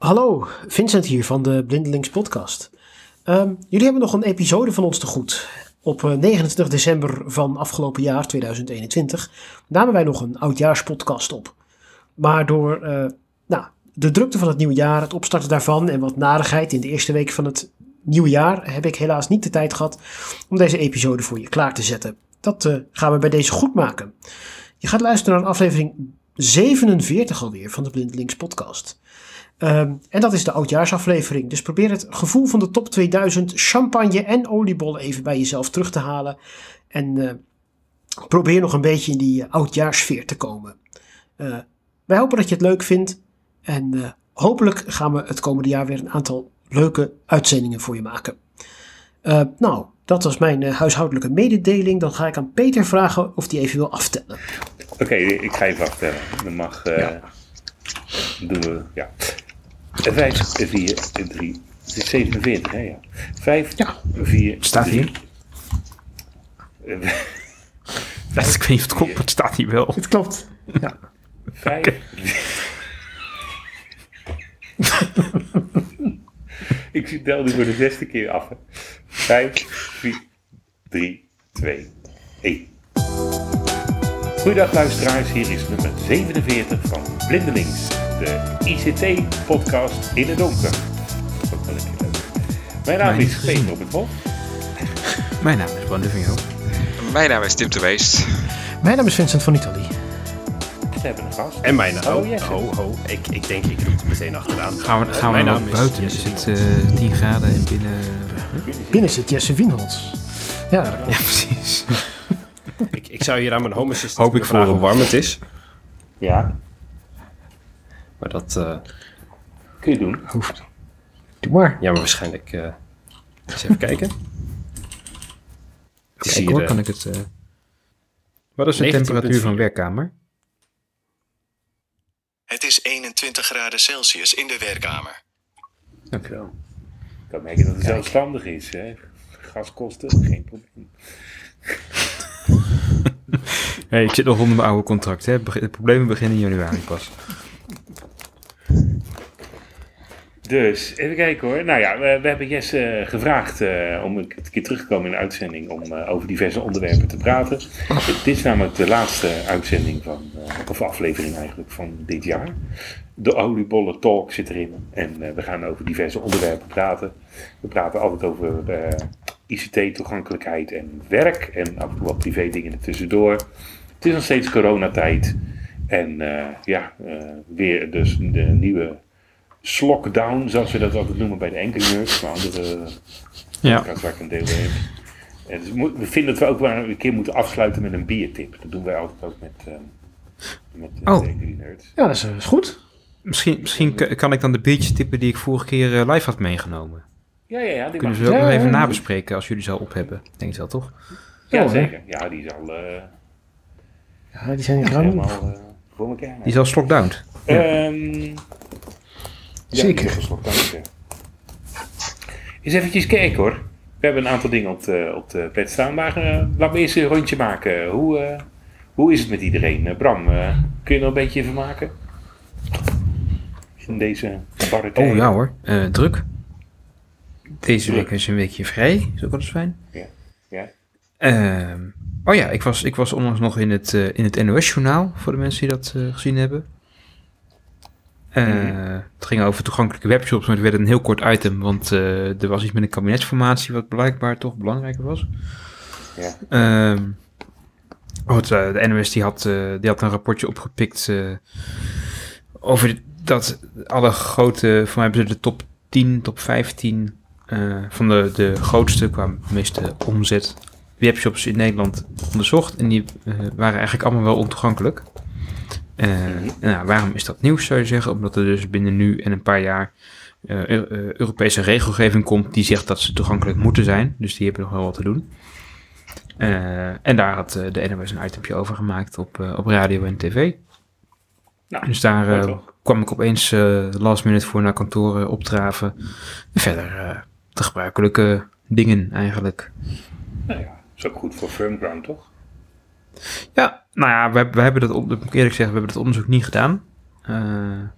Hallo, Vincent hier van de Blindelings podcast. Um, jullie hebben nog een episode van ons te goed. Op 29 eh, december van afgelopen jaar, 2021, namen wij nog een oudjaarspodcast op. Maar door uh, nou, de drukte van het nieuwe jaar, het opstarten daarvan en wat narigheid in de eerste week van het nieuwe jaar, heb ik helaas niet de tijd gehad om deze episode voor je klaar te zetten. Dat uh, gaan we bij deze goed maken. Je gaat luisteren naar aflevering 47 alweer van de Blindelings podcast. Um, en dat is de oudjaarsaflevering. Dus probeer het gevoel van de top 2000 champagne en oliebollen even bij jezelf terug te halen. En uh, probeer nog een beetje in die uh, oudjaarsfeer te komen. Uh, wij hopen dat je het leuk vindt. En hopelijk gaan we het komende jaar weer een aantal leuke uitzendingen voor je maken. nou, dat was mijn huishoudelijke mededeling. Dan ga ik aan Peter vragen of hij even wil aftellen. Oké, okay, ik ga even aftellen. Dan mag. Ja. Doen we. Ja. 5, 4, 3. Het is 47, hè? Ja. 5, ja. 4. Staat hier. Dat ik weet niet of het klopt, maar het staat hier wel. Het klopt. Ja. 5. ik tel nu voor de zesde keer af. 5, 4, 3, 2, 1. Goedendag luisteraars, hier is nummer 47 van Blindelings de ICT-podcast in het donker. Dat is ook wel een keer leuk. Mijn naam Mijn is Peter op het Hof. Mijn naam is Bram de Vigno. Mijn naam is Tim de Weest. Mijn naam is Vincent van Italië. We hebben een gast. En mijn naam. Oh, yes. ho, ho. Ik, ik denk, ik doe het meteen achteraan. Gaan we, gaan we naar buiten? Is het uh, 10 graden en binnen... Binnen zit Jesse Wienholz. Ja, ja, precies. ik, ik zou hier aan mijn home assistant Hoop ik vragen hoe warm het is. Ja. Maar dat... Uh, Kun je doen. Hoeft. Doe maar. Ja, maar waarschijnlijk... Uh, eens even kijken. Het is hier, hoor, kan ik het... Uh, wat is de temperatuur van werkkamer? Het is 21 graden Celsius in de werkkamer. Dankjewel. Ik kan merken dat het zelfstandig is. Hè? Gaskosten, geen probleem. hey, ik zit nog onder mijn oude contract. Hè? De problemen beginnen in januari pas. Dus, even kijken hoor. Nou ja, we, hebben Jesse uh, gevraagd uh, om een keer terug te komen in de uitzending om uh, over diverse onderwerpen te praten. Dit is namelijk de laatste uitzending van, of aflevering eigenlijk, van dit jaar. De oliebollen talk zit erin en we gaan over diverse onderwerpen praten. We praten altijd over ICT-toegankelijkheid en werk en af en toe wat privé dingen ertussendoor. Het is nog steeds coronatijd en ja, weer dus de nieuwe Slockdown, zoals we dat altijd noemen bij de enkele maar andere ja. waar ik een deel En dus we vinden dat we ook wel een keer moeten afsluiten met een biertip. Dat doen wij altijd ook met, uh, met uh, oh. nerds. Ja, dat is, is, goed. Misschien, misschien kan ik dan de biertjes tippen die ik vorige keer live had meegenomen. Ja, ja, ja. Die Kunnen we ook nog even nabespreken als jullie ze al op hebben. Denk je wel, toch? Ja, zeker. Ja, die is al... ja, die zijn helemaal voor elkaar. Die is al slockdowned. Ja. Um, Zeker. Eens eventjes kijken hoor. We hebben een aantal dingen op de, op de plet staan, maar uh, laten we eerst een rondje maken. Hoe, uh, hoe is het met iedereen? Uh, Bram, kun je nog een beetje even maken? In deze barre Oh ja hoor, druk. Deze week is een weekje vrij, is ook wel eens fijn. Ja. ja. Ehm, oh ja, ik was, ik was onlangs nog in het, in het NOS-journaal, voor de mensen die dat gezien hebben. Uh, Het ging over toegankelijke webshops, maar het werd een heel kort item, want uh, er was iets met een kabinetsformatie wat blijkbaar toch belangrijker was. Ja. Goed, uh, de NOS die had, die had een rapportje opgepikt over dat alle grote, voor mij hebben ze de top 10, top 15 van de, de grootste, qua meeste omzet, webshops in Nederland onderzocht. En die waren eigenlijk allemaal wel ontoegankelijk. Uh, nou, waarom is dat nieuws, zou je zeggen? Omdat er dus binnen nu en een paar jaar uh, Europese regelgeving komt die zegt dat ze toegankelijk moeten zijn. Dus die hebben nog wel wat te doen. Uh, en daar had de NOS een itempje over gemaakt op, op radio en tv. Nou, dus daar kwam ik opeens last minute voor naar kantoren opdraven. En verder de gebruikelijke dingen eigenlijk. Nou ja, is ook goed voor firmground, toch? Ja, nou ja, we, we hebben dat, moet ik eerlijk zeggen, we hebben dat onderzoek niet gedaan. Uh,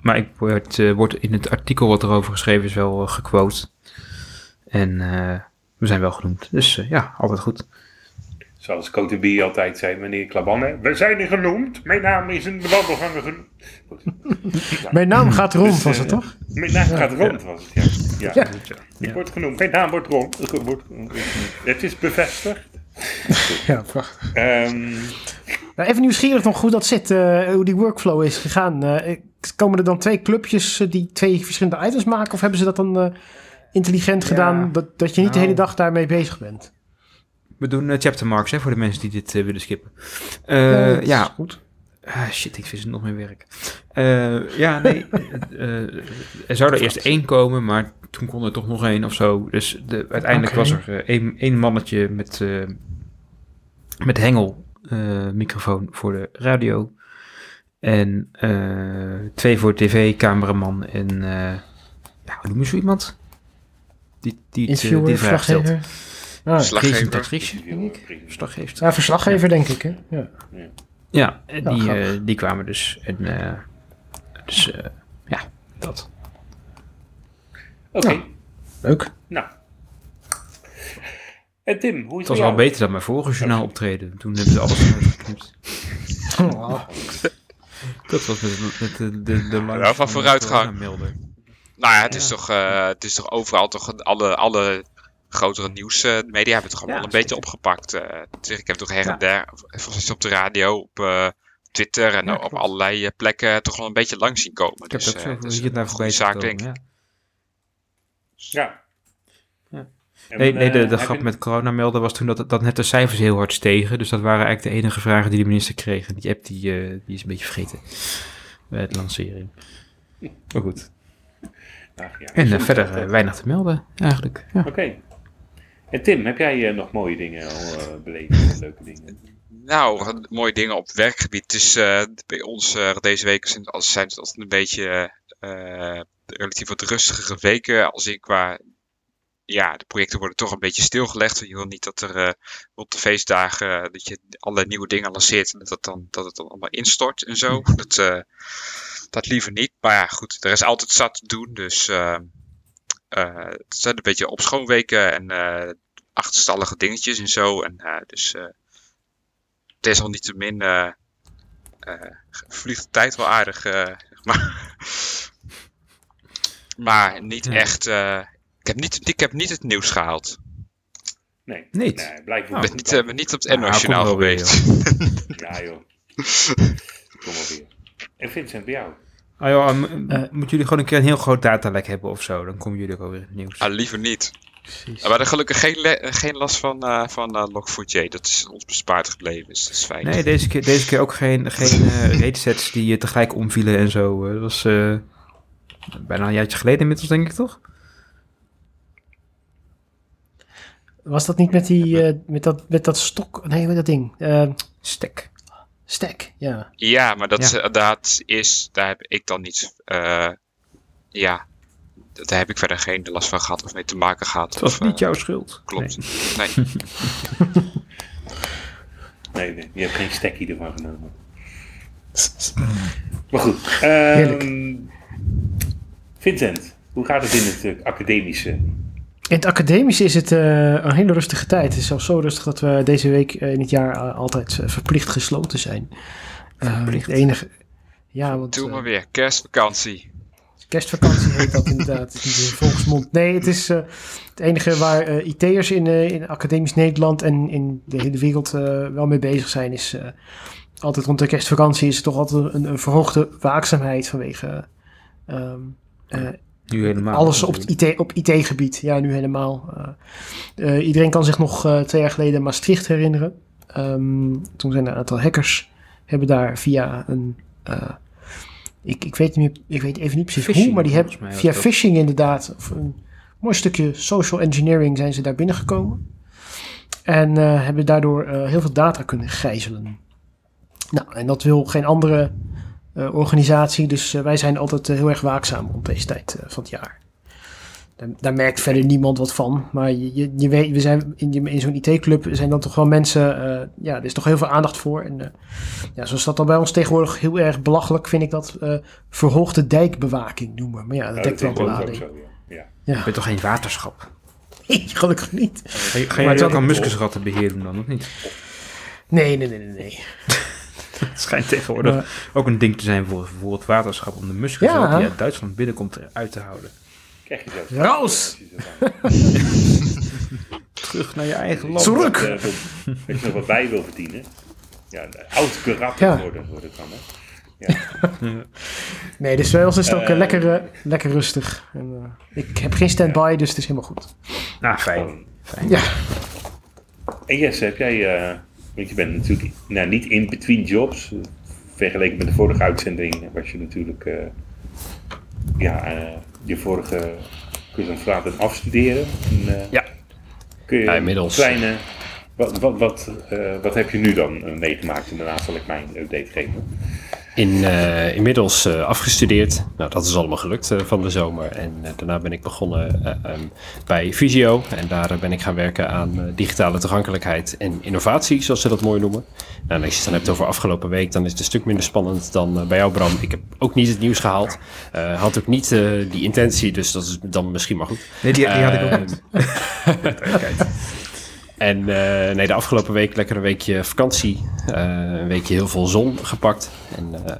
maar ik word, uh, word in het artikel wat erover geschreven is wel uh, gequote. En we zijn wel genoemd. Dus ja, altijd goed. Zoals Cote B altijd zei, meneer Klabanne. We zijn er genoemd. Mijn naam is in de wandelgangen genoemd. Mijn naam gaat rond, dus, was het toch? Mijn naam gaat rond, was het, ja. Ja, ja. wordt genoemd. Mijn naam wordt rond. Het is bevestigd. Ja, prachtig. Um, nou, even nieuwsgierig nog hoe dat zit, uh, hoe die workflow is gegaan. Uh, komen er dan twee clubjes uh, die twee verschillende items maken? Of hebben ze dat dan intelligent ja, gedaan dat, dat je niet nou, de hele dag daarmee bezig bent? We doen chapter marks hè, voor de mensen die dit willen skippen. ja, ja. goed. Ah, shit, ik vind het nog meer werk. ja, nee. er zou er eerst één komen, maar toen kon er toch nog één of zo. Dus de, uiteindelijk was er één, één mannetje met, met hengel uh, microfoon voor de radio. En uh, twee voor tv, cameraman en uh, ja, hoe noem je zo iemand? Die, die, Interviewer, die vraag stelt. Ah, presentatrice, denk ik. Verslaggever. Ja, verslaggever, denk ik. Hè? Ja, ja en die, uh, die kwamen dus. En, uh, dus uh, ja, dat. Oké. Okay. leuk. Nou, en Tim, hoe is het was wel beter dan mijn vorige journaal optreden. Toen hebben ze alles uitgeknipt. Oh. Dat was met, met de, de, de ja, van vooruitgang. Nou ja, het is, toch, uh, het is toch overal toch alle, alle grotere nieuwsmedia uh, hebben het toch allemaal ja, een beetje opgepakt. Uh, ik heb toch her en der, zoals op de radio, op uh, Twitter en op allerlei plekken toch wel een beetje lang zien komen. Ik dus, heb dat zo, hier naar voorbij zaak, denk ik. Ja. Nee, nee de, eh, de grap met corona melden was toen dat, dat net de cijfers heel hard stegen. Dus dat waren eigenlijk de enige vragen die de minister kreeg. Die app die, uh, die is een beetje vergeten bij het lancering. Maar goed. Ach, ja, en uh, verder uh, weinig te melden eigenlijk. Ja. Oké. En Tim, heb jij nog mooie dingen al beleefd? leuke dingen? Nou, mooie dingen op het werkgebied. Dus bij ons deze week zijn, zijn het altijd een beetje relatief wat rustigere weken. Als ik qua ja, de projecten worden toch een beetje stilgelegd. Je wil niet dat er uh, op de feestdagen uh, dat je alle nieuwe dingen lanceert en dat, het dan, dat het dan allemaal instort en zo. Dat, uh, dat liever niet. Maar ja, goed, er is altijd zat te doen. Dus het zijn een beetje opschoonweken en achterstallige dingetjes en zo. En dus desalniettemin vliegt de tijd wel aardig, zeg maar. maar niet echt ik heb niet, ik heb niet het nieuws gehaald. Nee. Niet? Nee, blijkbaar. Ik ben niet, uh, niet op het internationaal nou, geweest. ja joh. Kom maar weer. En Vincent, bij jou? Ah joh, uh, moeten jullie gewoon een keer een heel groot datalek hebben of zo? Dan komen jullie ook weer in het nieuws. Ah, liever niet. Precies. We hadden gelukkig geen, geen last van, uh, van uh, Log4j. Dat is ons bespaard gebleven, dus dat is fijn. Nee, deze keer, deze keer ook geen, geen uh, ratesets die tegelijk omvielen en zo. Dat was bijna een jaartje geleden inmiddels, denk ik toch? Was dat niet met, die, uh, met, dat, met dat stok? Nee, met dat ding. Uh, stek. Stek, ja. Ja, maar dat, ja. dat is, daar heb ik dan niet, uh, ja, daar heb ik verder geen last van gehad of mee te maken gehad. Het was of, niet jouw schuld. Klopt. Nee. Nee. nee, je hebt geen stekkie ervan genomen. maar goed. Um, Vincent, hoe gaat het in het academische? In het academische is het uh, een hele rustige tijd. Het is zelfs zo rustig dat we deze week uh, in het jaar uh, altijd verplicht gesloten zijn. Verplicht. Het enige... Ja, want, Doe maar weer, kerstvakantie. Kerstvakantie heet dat inderdaad. Het is in volksmond. Nee, het is het enige waar IT'ers in, in academisch Nederland en in de hele wereld wel mee bezig zijn. Is altijd rond de kerstvakantie is er toch altijd een, een verhoogde waakzaamheid vanwege... Um, nu helemaal. Alles op, IT, op IT-gebied, ja, nu helemaal. Uh, uh, iedereen kan zich nog uh, twee jaar geleden Maastricht herinneren. Um, toen zijn er een aantal hackers, hebben daar via een. ik, ik, weet niet, ik weet even niet precies phishing, hoe, maar die hebben via phishing inderdaad, of een mooi stukje social engineering, zijn ze daar binnengekomen. En hebben daardoor heel veel data kunnen gijzelen. Nou, en dat wil geen andere organisatie. Dus uh, wij zijn altijd uh, heel erg waakzaam rond deze tijd van het jaar. daar, daar, merkt verder niemand wat van. Maar je, je, je weet, we zijn in, in zo'n IT-club zijn dan toch wel mensen, uh, ja, er is toch heel veel aandacht voor. En uh, ja, zoals dat dan bij ons tegenwoordig heel erg belachelijk, vind ik dat uh, verhoogde dijkbewaking noemen. Maar ja, dat dekt wel de lading. Ja. Ja. Je bent toch geen waterschap? Nee, gelukkig niet. Ga je, ga je ook aan muskusratten beheren dan, of niet? Nee, nee, nee, nee. nee. Het schijnt tegenwoordig maar, ook een ding te zijn voor, voor het waterschap om de muskusrat ja. die uit Duitsland binnenkomt eruit te houden. Krijg je zelfs. Raus! Terug naar je eigen land. Terug! Uh, als je nog wat bij wil verdienen. Ja, oud karakter ja. worden, wordt het dan, hè? Ja. nee, dus bij ons is het ook uh, lekker, uh, lekker rustig. En, ik heb geen stand-by, dus het is helemaal goed. Nou, fijn. fijn. Ja. En Jesse, heb jij... want je bent natuurlijk nou, niet in between jobs. Vergeleken met de vorige uitzending was je natuurlijk... ja, je vorige cursus vragen afstuderen. En, uh, ja. Kun je ja, inmiddels. kleine... Wat, wat, wat, wat heb je nu dan meegemaakt? En daarna zal ik mijn update geven. In, uh, inmiddels afgestudeerd. Nou, dat is allemaal gelukt van de zomer. En daarna ben ik begonnen um, bij Visio. En daar ben ik gaan werken aan digitale toegankelijkheid en innovatie, zoals ze dat mooi noemen. Nou, als je het dan hebt over afgelopen week, dan is het een stuk minder spannend dan bij jou, Bram. Ik heb ook niet het nieuws gehaald. had ook niet die intentie, dus dat is dan misschien maar goed. Nee, die, die had ik ook niet. En uh, nee, de afgelopen week lekker een weekje vakantie. Uh, een weekje heel veel zon gepakt. En uh,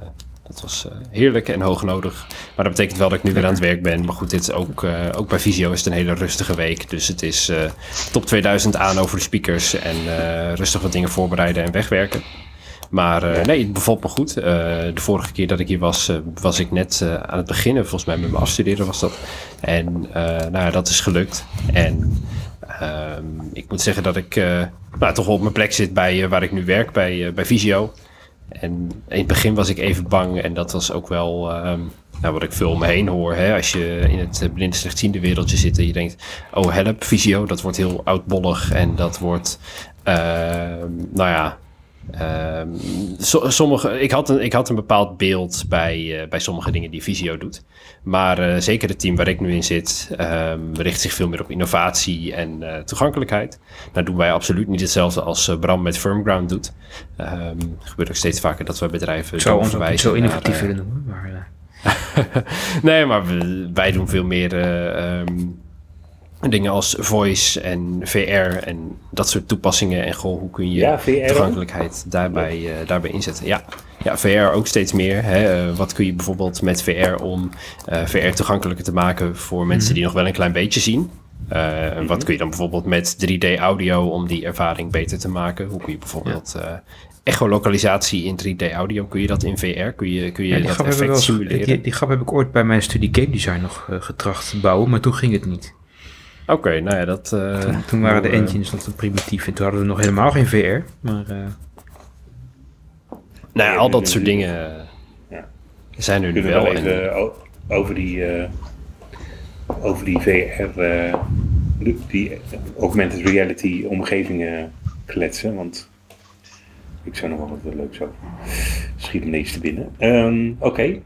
dat was heerlijk en hoog nodig. Maar dat betekent wel dat ik nu weer aan het werk ben. Maar goed, dit is ook, ook bij Visio is het een hele rustige week. Dus het is top 2000 aan over de speakers. En rustig wat dingen voorbereiden en wegwerken. Maar nee, het bevalt me goed. de vorige keer dat ik hier was, was ik net aan het beginnen. Volgens mij met mijn afstuderen was dat. En nou ja, dat is gelukt. En Um, ik moet zeggen dat ik nou, toch op mijn plek zit bij waar ik nu werk, bij, bij Visio. En in het begin was ik even bang en dat was ook wel um, nou, wat ik veel om me heen hoor. Hè? Als je in het blinde slechtziende wereldje zit en je denkt, oh help, Visio, dat wordt heel oudbollig en dat wordt, nou ja, Um, so, sommige, ik, had een, ik had een bepaald beeld bij, uh, bij sommige dingen die Visio doet. Maar uh, zeker het team waar ik nu in zit, um, richt zich veel meer op innovatie en uh, toegankelijkheid. Nou doen wij absoluut niet hetzelfde als Bram met Firmground doet. Um, het gebeurt ook steeds vaker dat wij bedrijven zo ons ook zo innovatief willen noemen. Maar, nee, maar we, wij doen veel meer dingen als voice en VR en dat soort toepassingen. En goh, hoe kun je ja, toegankelijkheid daarbij, uh, daarbij inzetten? Ja. ja, VR ook steeds meer. Hè. Uh, wat kun je bijvoorbeeld met VR om uh, VR toegankelijker te maken voor mensen mm -hmm. die nog wel een klein beetje zien? Mm -hmm. Wat kun je dan bijvoorbeeld met 3D audio om die ervaring beter te maken? Hoe kun je bijvoorbeeld ja. echolocalisatie in 3D audio, kun je dat in VR? Kun je, kun je ja, dat effect simuleren? Die, die grap heb ik ooit bij mijn studie game design nog getracht te bouwen, maar toen ging het niet. Oké, okay, nou ja, dat... Uh, toen, toen, waren de engines nog te primitief en toen hadden we nog helemaal geen VR, maar... Uh... Nou ja, al dat soort dingen ja. zijn er nu wel. wel even en... over die, uh, over die VR, die augmented reality omgevingen kletsen, want ik zou nog wel wat leuks over. Schiet me niks te binnen. Um, Oké. Okay.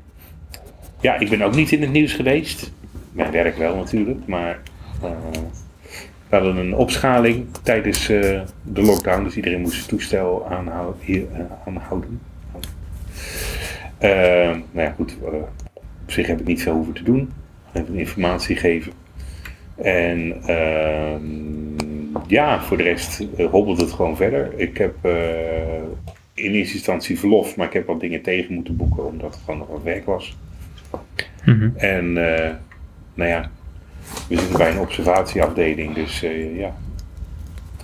Ja, ik ben ook niet in het nieuws geweest. Mijn werk wel natuurlijk, maar we hadden een opschaling tijdens uh, de lockdown, dus iedereen moest zijn toestel aanhouden. Hier, aanhouden. nou ja, goed, op zich heb ik niet veel hoeven te doen. Even informatie geven. En ehm, ja, voor de rest hobbelt het gewoon verder. Ik heb in eerste instantie verlof, maar ik heb wat dingen tegen moeten boeken omdat het gewoon nog wat werk was. Mm -hmm. En nou ja, we zitten bij een observatieafdeling, dus uh, ja.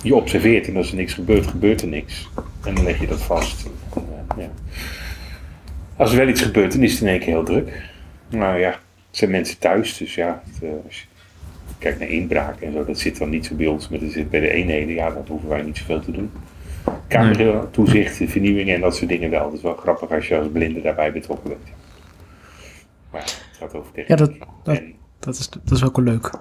Je observeert en als er niks gebeurt, gebeurt er niks. En dan leg je dat vast. En, uh, ja. Als er wel iets gebeurt, dan is het in één keer heel druk. Nou ja, het zijn mensen thuis, dus ja, het, uh, als je kijkt naar inbraak en zo, dat zit dan niet zo bij ons, maar dat zit bij de eenheden, ja, dat hoeven wij niet zoveel te doen. Camera, toezicht, vernieuwingen en dat soort dingen wel. Dat is wel grappig als je als blinde daarbij betrokken bent. Maar ja, het gaat over techniek. Ja, dat, dat, en, dat is, dat is ook wel leuk.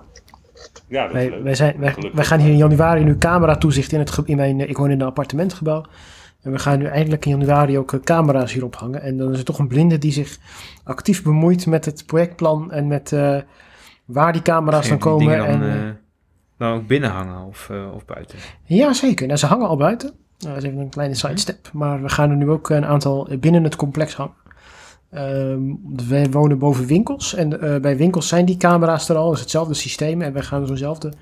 Ja, dat wij, is leuk. Wij, zijn, wij, wij, gaan hier in januari nu camera toezicht in, het, in mijn, ik woon in een appartementgebouw. En we gaan nu eindelijk in januari ook camera's hierop hangen. En dan is er toch een blinde die zich actief bemoeit met het projectplan en met, uh, waar die camera's dan komen. dan, en, eh, dan ook binnen hangen of, eh, of buiten? Ja, zeker. Nou, ze hangen al buiten. Nou, dat is even een kleine sidestep. Maar we gaan er nu ook een aantal binnen het complex hangen. Ehm, wij wonen boven winkels. En eh, bij winkels zijn die camera's er al. Dat is hetzelfde systeem. En wij gaan zo'nzelfde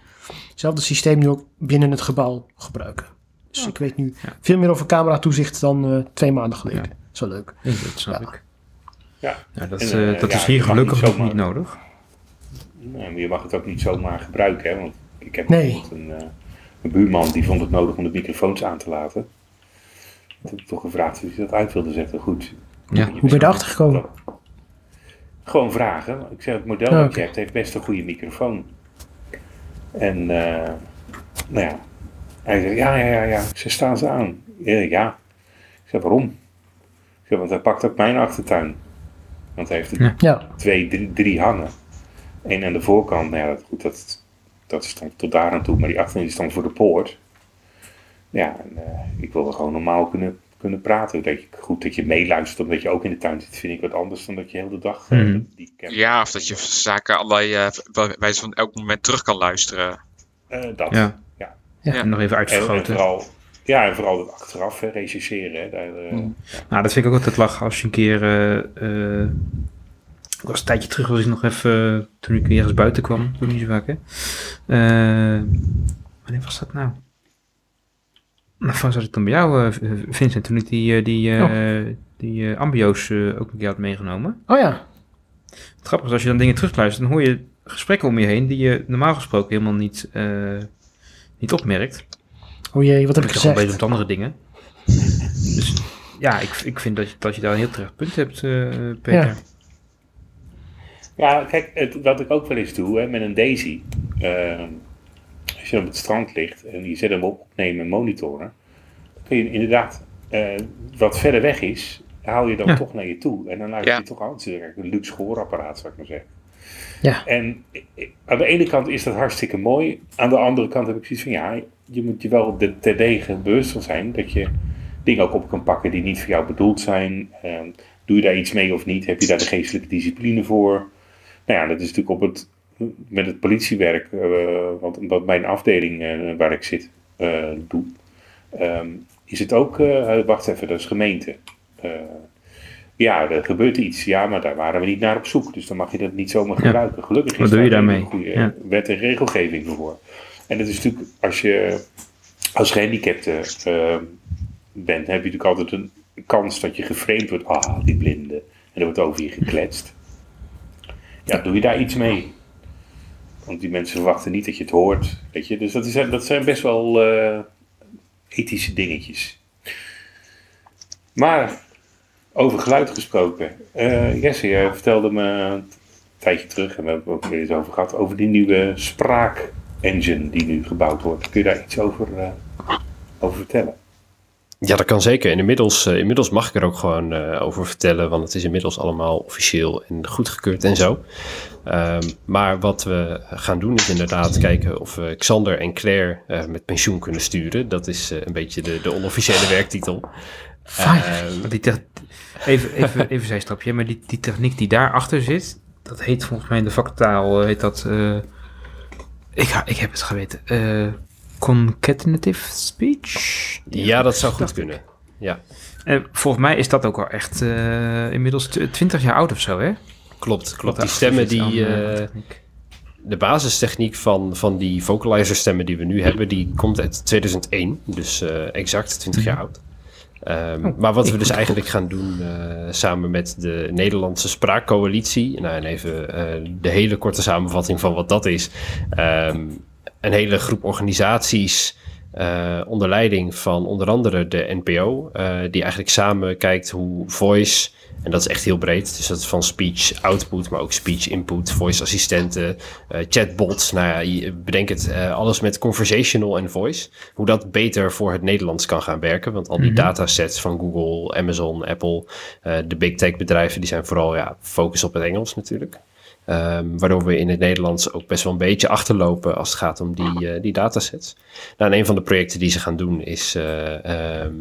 hetzelfde systeem nu ook binnen het gebouw gebruiken. Dus ik weet nu Ja. veel meer over camera toezicht dan eh, twee maanden geleden. Ja. Dat is wel leuk. Ja, dat snap Ja. ik. Ja. Ja, dat En, eh, dat ja, is hier gelukkig nog zomaar- niet nodig. Nou, je mag het ook niet zomaar gebruiken, hè? Want ik heb Nee. bijvoorbeeld een, eh, een buurman die vond het nodig om de microfoons aan te laten. Toen heb ik toch gevraagd of hij dat uit wilde zetten. Goed. Ja. Hoe ben je erachter gekomen? Gewoon vragen. Ik zeg, het model dat oké. je hebt heeft best een goede microfoon. En, eh, nou ja. Hij zegt, ja, ja, ja, ja. Ze staan ze aan. Ja, ja. Ik zeg, waarom? Ik zeg, want hij pakt ook mijn achtertuin. Want hij heeft er Ja. Twee, drie, drie hangen. Eén aan de voorkant, nou ja, dat, goed, dat, dat stond tot daar aan toe, maar die achterin die stond voor de poort. Ja, en, eh, ik wilde gewoon normaal kunnen, kunnen praten. Dat je, goed dat je meeluistert omdat je ook in de tuin zit, vind ik wat anders dan dat je heel de dag Mhm. die Ja, of dat je zaken allerlei bij wijze van elk moment terug kan luisteren. eh, dat. Ja. Ja. Ja. En nog even En, en uitvergroten. vooral, ja, en vooral dat achteraf hè. Hè, daar, Mm. ja. Nou, dat vind ik ook altijd lachen als je een keer... ik was een tijdje terug, was ik nog even... toen ik ergens buiten kwam. Doe ik niet zo vaak, hè. Eh, wanneer was dat nou? Nou, was dat dan bij jou, eh, Vincent, toen ik die, eh, die, eh, die eh, ambio's eh, ook een keer had meegenomen. oh ja. Het grappige is, als je dan dingen terugluistert, dan hoor je gesprekken om je heen die je normaal gesproken helemaal niet, eh, niet opmerkt. Oh jee, wat heb ik je gewoon bezig gezegd? met andere dingen. Dus ja, ik, ik vind dat je, dat je daar een heel terecht punt hebt, eh, Peter. Ja. Ja, kijk, het, wat ik ook wel eens doe hè, met een Daisy. ehm, als je op het strand ligt en je zet hem op opnemen en monitoren. Dan kun je inderdaad, eh, wat verder weg is, haal je dan Ja. toch naar je toe. En dan luister je Ja. toch aan. Het een luxe gehoorapparaat, zou ik maar zeggen. Ja. En eh, aan de ene kant is dat hartstikke mooi. Aan de andere kant heb ik zoiets van, ja, je moet je wel de- terdege bewust van zijn dat je dingen ook op kan pakken die niet voor jou bedoeld zijn. Ehm, doe je daar iets mee of niet? Heb je daar de geestelijke discipline voor? Nou ja, dat is natuurlijk op het, met het politiewerk, eh, want wat mijn afdeling eh, waar ik zit eh, doe, ehm, is het ook, wacht even, dat is gemeente. Ja, er gebeurt iets, ja, maar daar waren we niet naar op zoek, dus dan mag je dat niet zomaar Ja. gebruiken. Gelukkig is daar een goede Ja. wet en regelgeving voor. En dat is natuurlijk, als je als gehandicapte eh, bent, heb je natuurlijk altijd een kans dat je geframed wordt. Ah, die blinde. En er wordt over je gekletst. Ja, doe je daar iets mee? Want die mensen verwachten niet dat je het hoort. Weet je? Dus dat, is, dat zijn best wel eh, ethische dingetjes. Maar over geluid gesproken. eh, Jesse, jij vertelde me een tijdje terug, en we hebben het ook weer eens over gehad, over die nieuwe spraak-engine die nu gebouwd wordt. Kun je daar iets over, eh, over vertellen? Ja, dat kan zeker. En inmiddels, eh, inmiddels mag ik er ook gewoon eh, over vertellen, want het is inmiddels allemaal officieel en goedgekeurd en zo. Ehm, maar wat we gaan doen is inderdaad kijken of we Xander en Claire eh, met pensioen kunnen sturen. Dat is een beetje de, de onofficiële werktitel. Fijn. Ehm, die even, even, even een stapje, maar die, die techniek die daarachter zit, dat heet volgens mij in de vaktaal, heet dat, ik, ik heb het geweten, concatenative speech? ja, dat zou goed kunnen. Ja, En volgens mij is dat ook al echt eh, inmiddels tw- 20 jaar oud of zo, hè? klopt. klopt. Die stemmen die... eh, eh, de basistechniek van, van die vocalizer stemmen die we nu hebben, die komt uit 2001. Dus eh, exact 20 jaar oud. Ehm, Oh, maar wat we dus eigenlijk gaan doen eh, samen met de Nederlandse Spraakcoalitie. Nou, en even eh, de hele korte samenvatting van wat dat is. Ehm, een hele groep organisaties eh, onder leiding van onder andere de NPO. eh, die eigenlijk samen kijkt hoe voice, en dat is echt heel breed. Dus dat is van speech output, maar ook speech input, voice assistenten, eh, chatbots. Nou ja, je- bedenk het, alles met conversational en voice. Hoe dat beter voor het Nederlands kan gaan werken. Want al die Mhm. datasets van Google, Amazon, Apple, de big tech bedrijven, die zijn vooral ja, focus op het Engels natuurlijk. Ehm, waardoor we in het Nederlands ook best wel een beetje achterlopen als het gaat om die, eh, die datasets. Nou, en een van de projecten die ze gaan doen is, eh, ehm,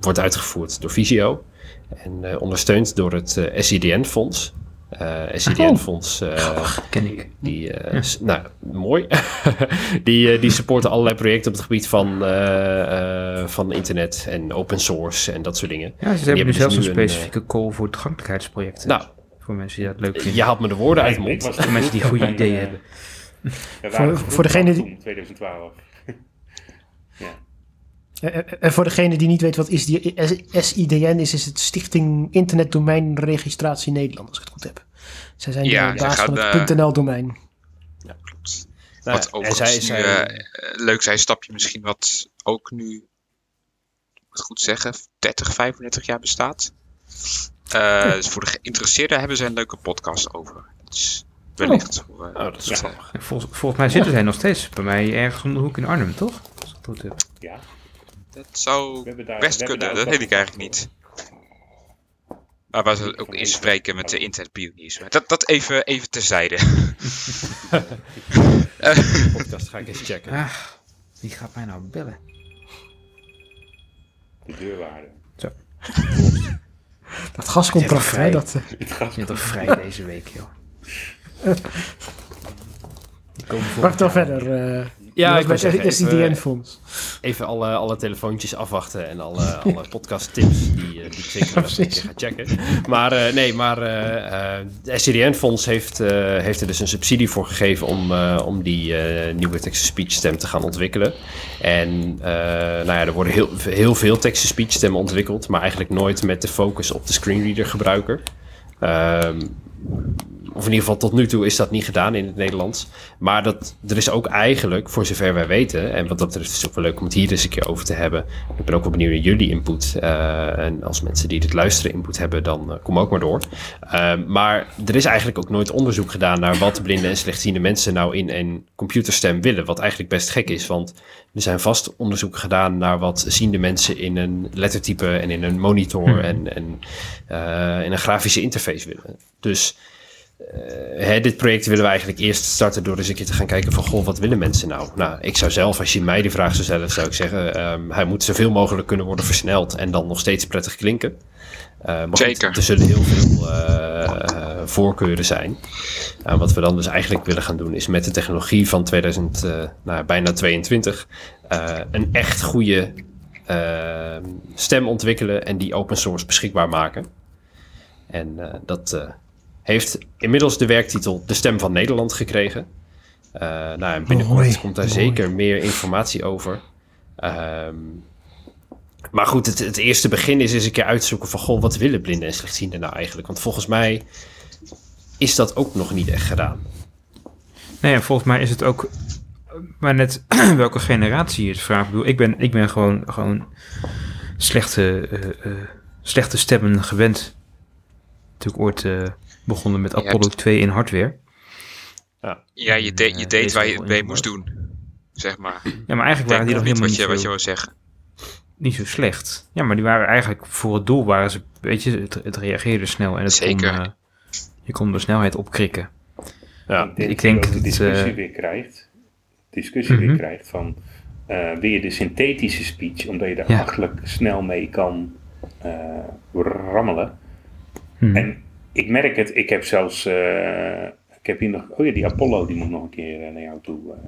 wordt uitgevoerd door Visio. En eh, ondersteund door het SIDN-fonds. SCDN-fonds. eh, Ken ik. die, nou, mooi. die, die supporten allerlei projecten op het gebied van, van internet en open source en dat soort dingen. Ja, ze hebben nu dus zelfs een specifieke call voor toegankelijkheidsprojecten. Nou, voor mensen die dat leuk vinden. je haalt me de woorden uit de mond. voor mensen die goede ideeën eh, hebben. Voor- voor degene die- 2012. ja. Eh, eh, En voor degene die niet weet wat is die SIDN is, is het Stichting Internet Domeinregistratie Nederland, als ik het goed heb. Zij zijn Ja, de baas van het eh, .nl domein. Klopt. Nou, wat en overigens zij- nu zij- eh, eh, leuk zijn, stapje misschien wat ook nu, moet ik het goed zeggen, 30, 35 jaar bestaat. Eh, Dus voor de geïnteresseerden hebben ze een leuke podcast over. Dus wellicht. eh, Oh, dat is Ja. Volgens, volgens mij zitten zij nog steeds bij mij ergens om de hoek in Arnhem, toch? Als ik het goed heb. ja, dat zou daar... best kunnen, dat weet ik eigenlijk niet. Maar waar ze ook inspreken met de internetpioniers. Maar Dat, dat even, even terzijde. De podcast ga ik eens checken. Ah, wie gaat mij nou bellen? De deurwaarde. Dat gascontract, vrij. hè, dat, eh, Het bent toch vrij deze week, joh. Die wacht dan verder. eh Ja, ik bij zeggen, het even- alle, alle telefoontjes afwachten en alle, alle podcast tips die, eh, die ik zeker nog een keer ga checken. Maar eh, nee, maar eh eh de SCDN-fonds heeft, eh, heeft er dus een subsidie voor gegeven om, eh, om die eh, nieuwe text-to-speech stem te gaan ontwikkelen. En eh, nou ja, er worden heel, heel veel text-to-speech stemmen ontwikkeld, maar eigenlijk nooit met de focus op de screenreader gebruiker. Ehm, of in ieder geval tot nu toe is dat niet gedaan in het Nederlands. Maar dat, er is ook eigenlijk, voor zover wij weten, en wat dat betreft is het ook wel leuk om het hier eens een keer over te hebben. Ik ben ook wel benieuwd naar jullie input. eh, en als mensen die dit luisteren input hebben, dan eh, kom ook maar door. Ehm, maar er is eigenlijk ook nooit onderzoek gedaan naar wat blinde en slechtziende mensen nou in een computerstem willen. Wat eigenlijk best gek is, want er zijn vast onderzoeken gedaan naar wat ziende mensen in een lettertype en in een monitor en, en eh, in een grafische interface willen. Dus eh, hè, dit project willen we eigenlijk eerst starten door eens een keer te gaan kijken van, goh, wat willen mensen nou? Nou, ik zou zelf, als je mij die vraag zou stellen, zou ik zeggen, ehm, hij moet zoveel mogelijk kunnen worden versneld en dan nog steeds prettig klinken. Eh, maar goed, Zeker. er zullen heel veel eh, eh, voorkeuren zijn. Nou, wat we dan dus eigenlijk willen gaan doen, is met de technologie van 2000, eh, nou, bijna 22, eh, een echt goede eh, stem ontwikkelen en die open source beschikbaar maken. En eh, dat eh, heeft inmiddels de werktitel De Stem van Nederland gekregen. Eh, nou, en binnenkort komt daar mooi. zeker meer informatie over. Ehm, maar goed, het, het eerste begin is eens een keer uitzoeken van... Goh, wat willen blinden en slechtzienden nou eigenlijk? Want volgens mij is dat ook nog niet echt gedaan. Nee, en volgens mij is het ook maar net welke generatie je het vraagt. Ik bedoel, ik ben, ik ben gewoon, gewoon slechte, eh, eh, slechte stemmen gewend. Natuurlijk ooit begonnen met Apollo hebt- 2 in hardware. Ja, je, de- je Eh, deed waar je het mee moest doen. Zeg maar. Ja, maar eigenlijk waren die nog niet helemaal wat je, niet, wat je zeggen. niet zo slecht. Ja, maar die waren eigenlijk voor het doel waren ze, weet je, het, het reageerde snel en het Zeker. kon, eh, je kon de snelheid opkrikken. Ja, ik denk, ik denk dat de dat, discussie eh, weer krijgt. Discussie Mhm. weer krijgt van eh, wil je de synthetische speech, omdat je daar Ja. snel mee kan eh, rammelen. Hm. En ik merk het, ik heb zelfs, eh, ik heb hier nog, oh ja, die Apollo, die moet nog een keer eh, naar jou toe. eh.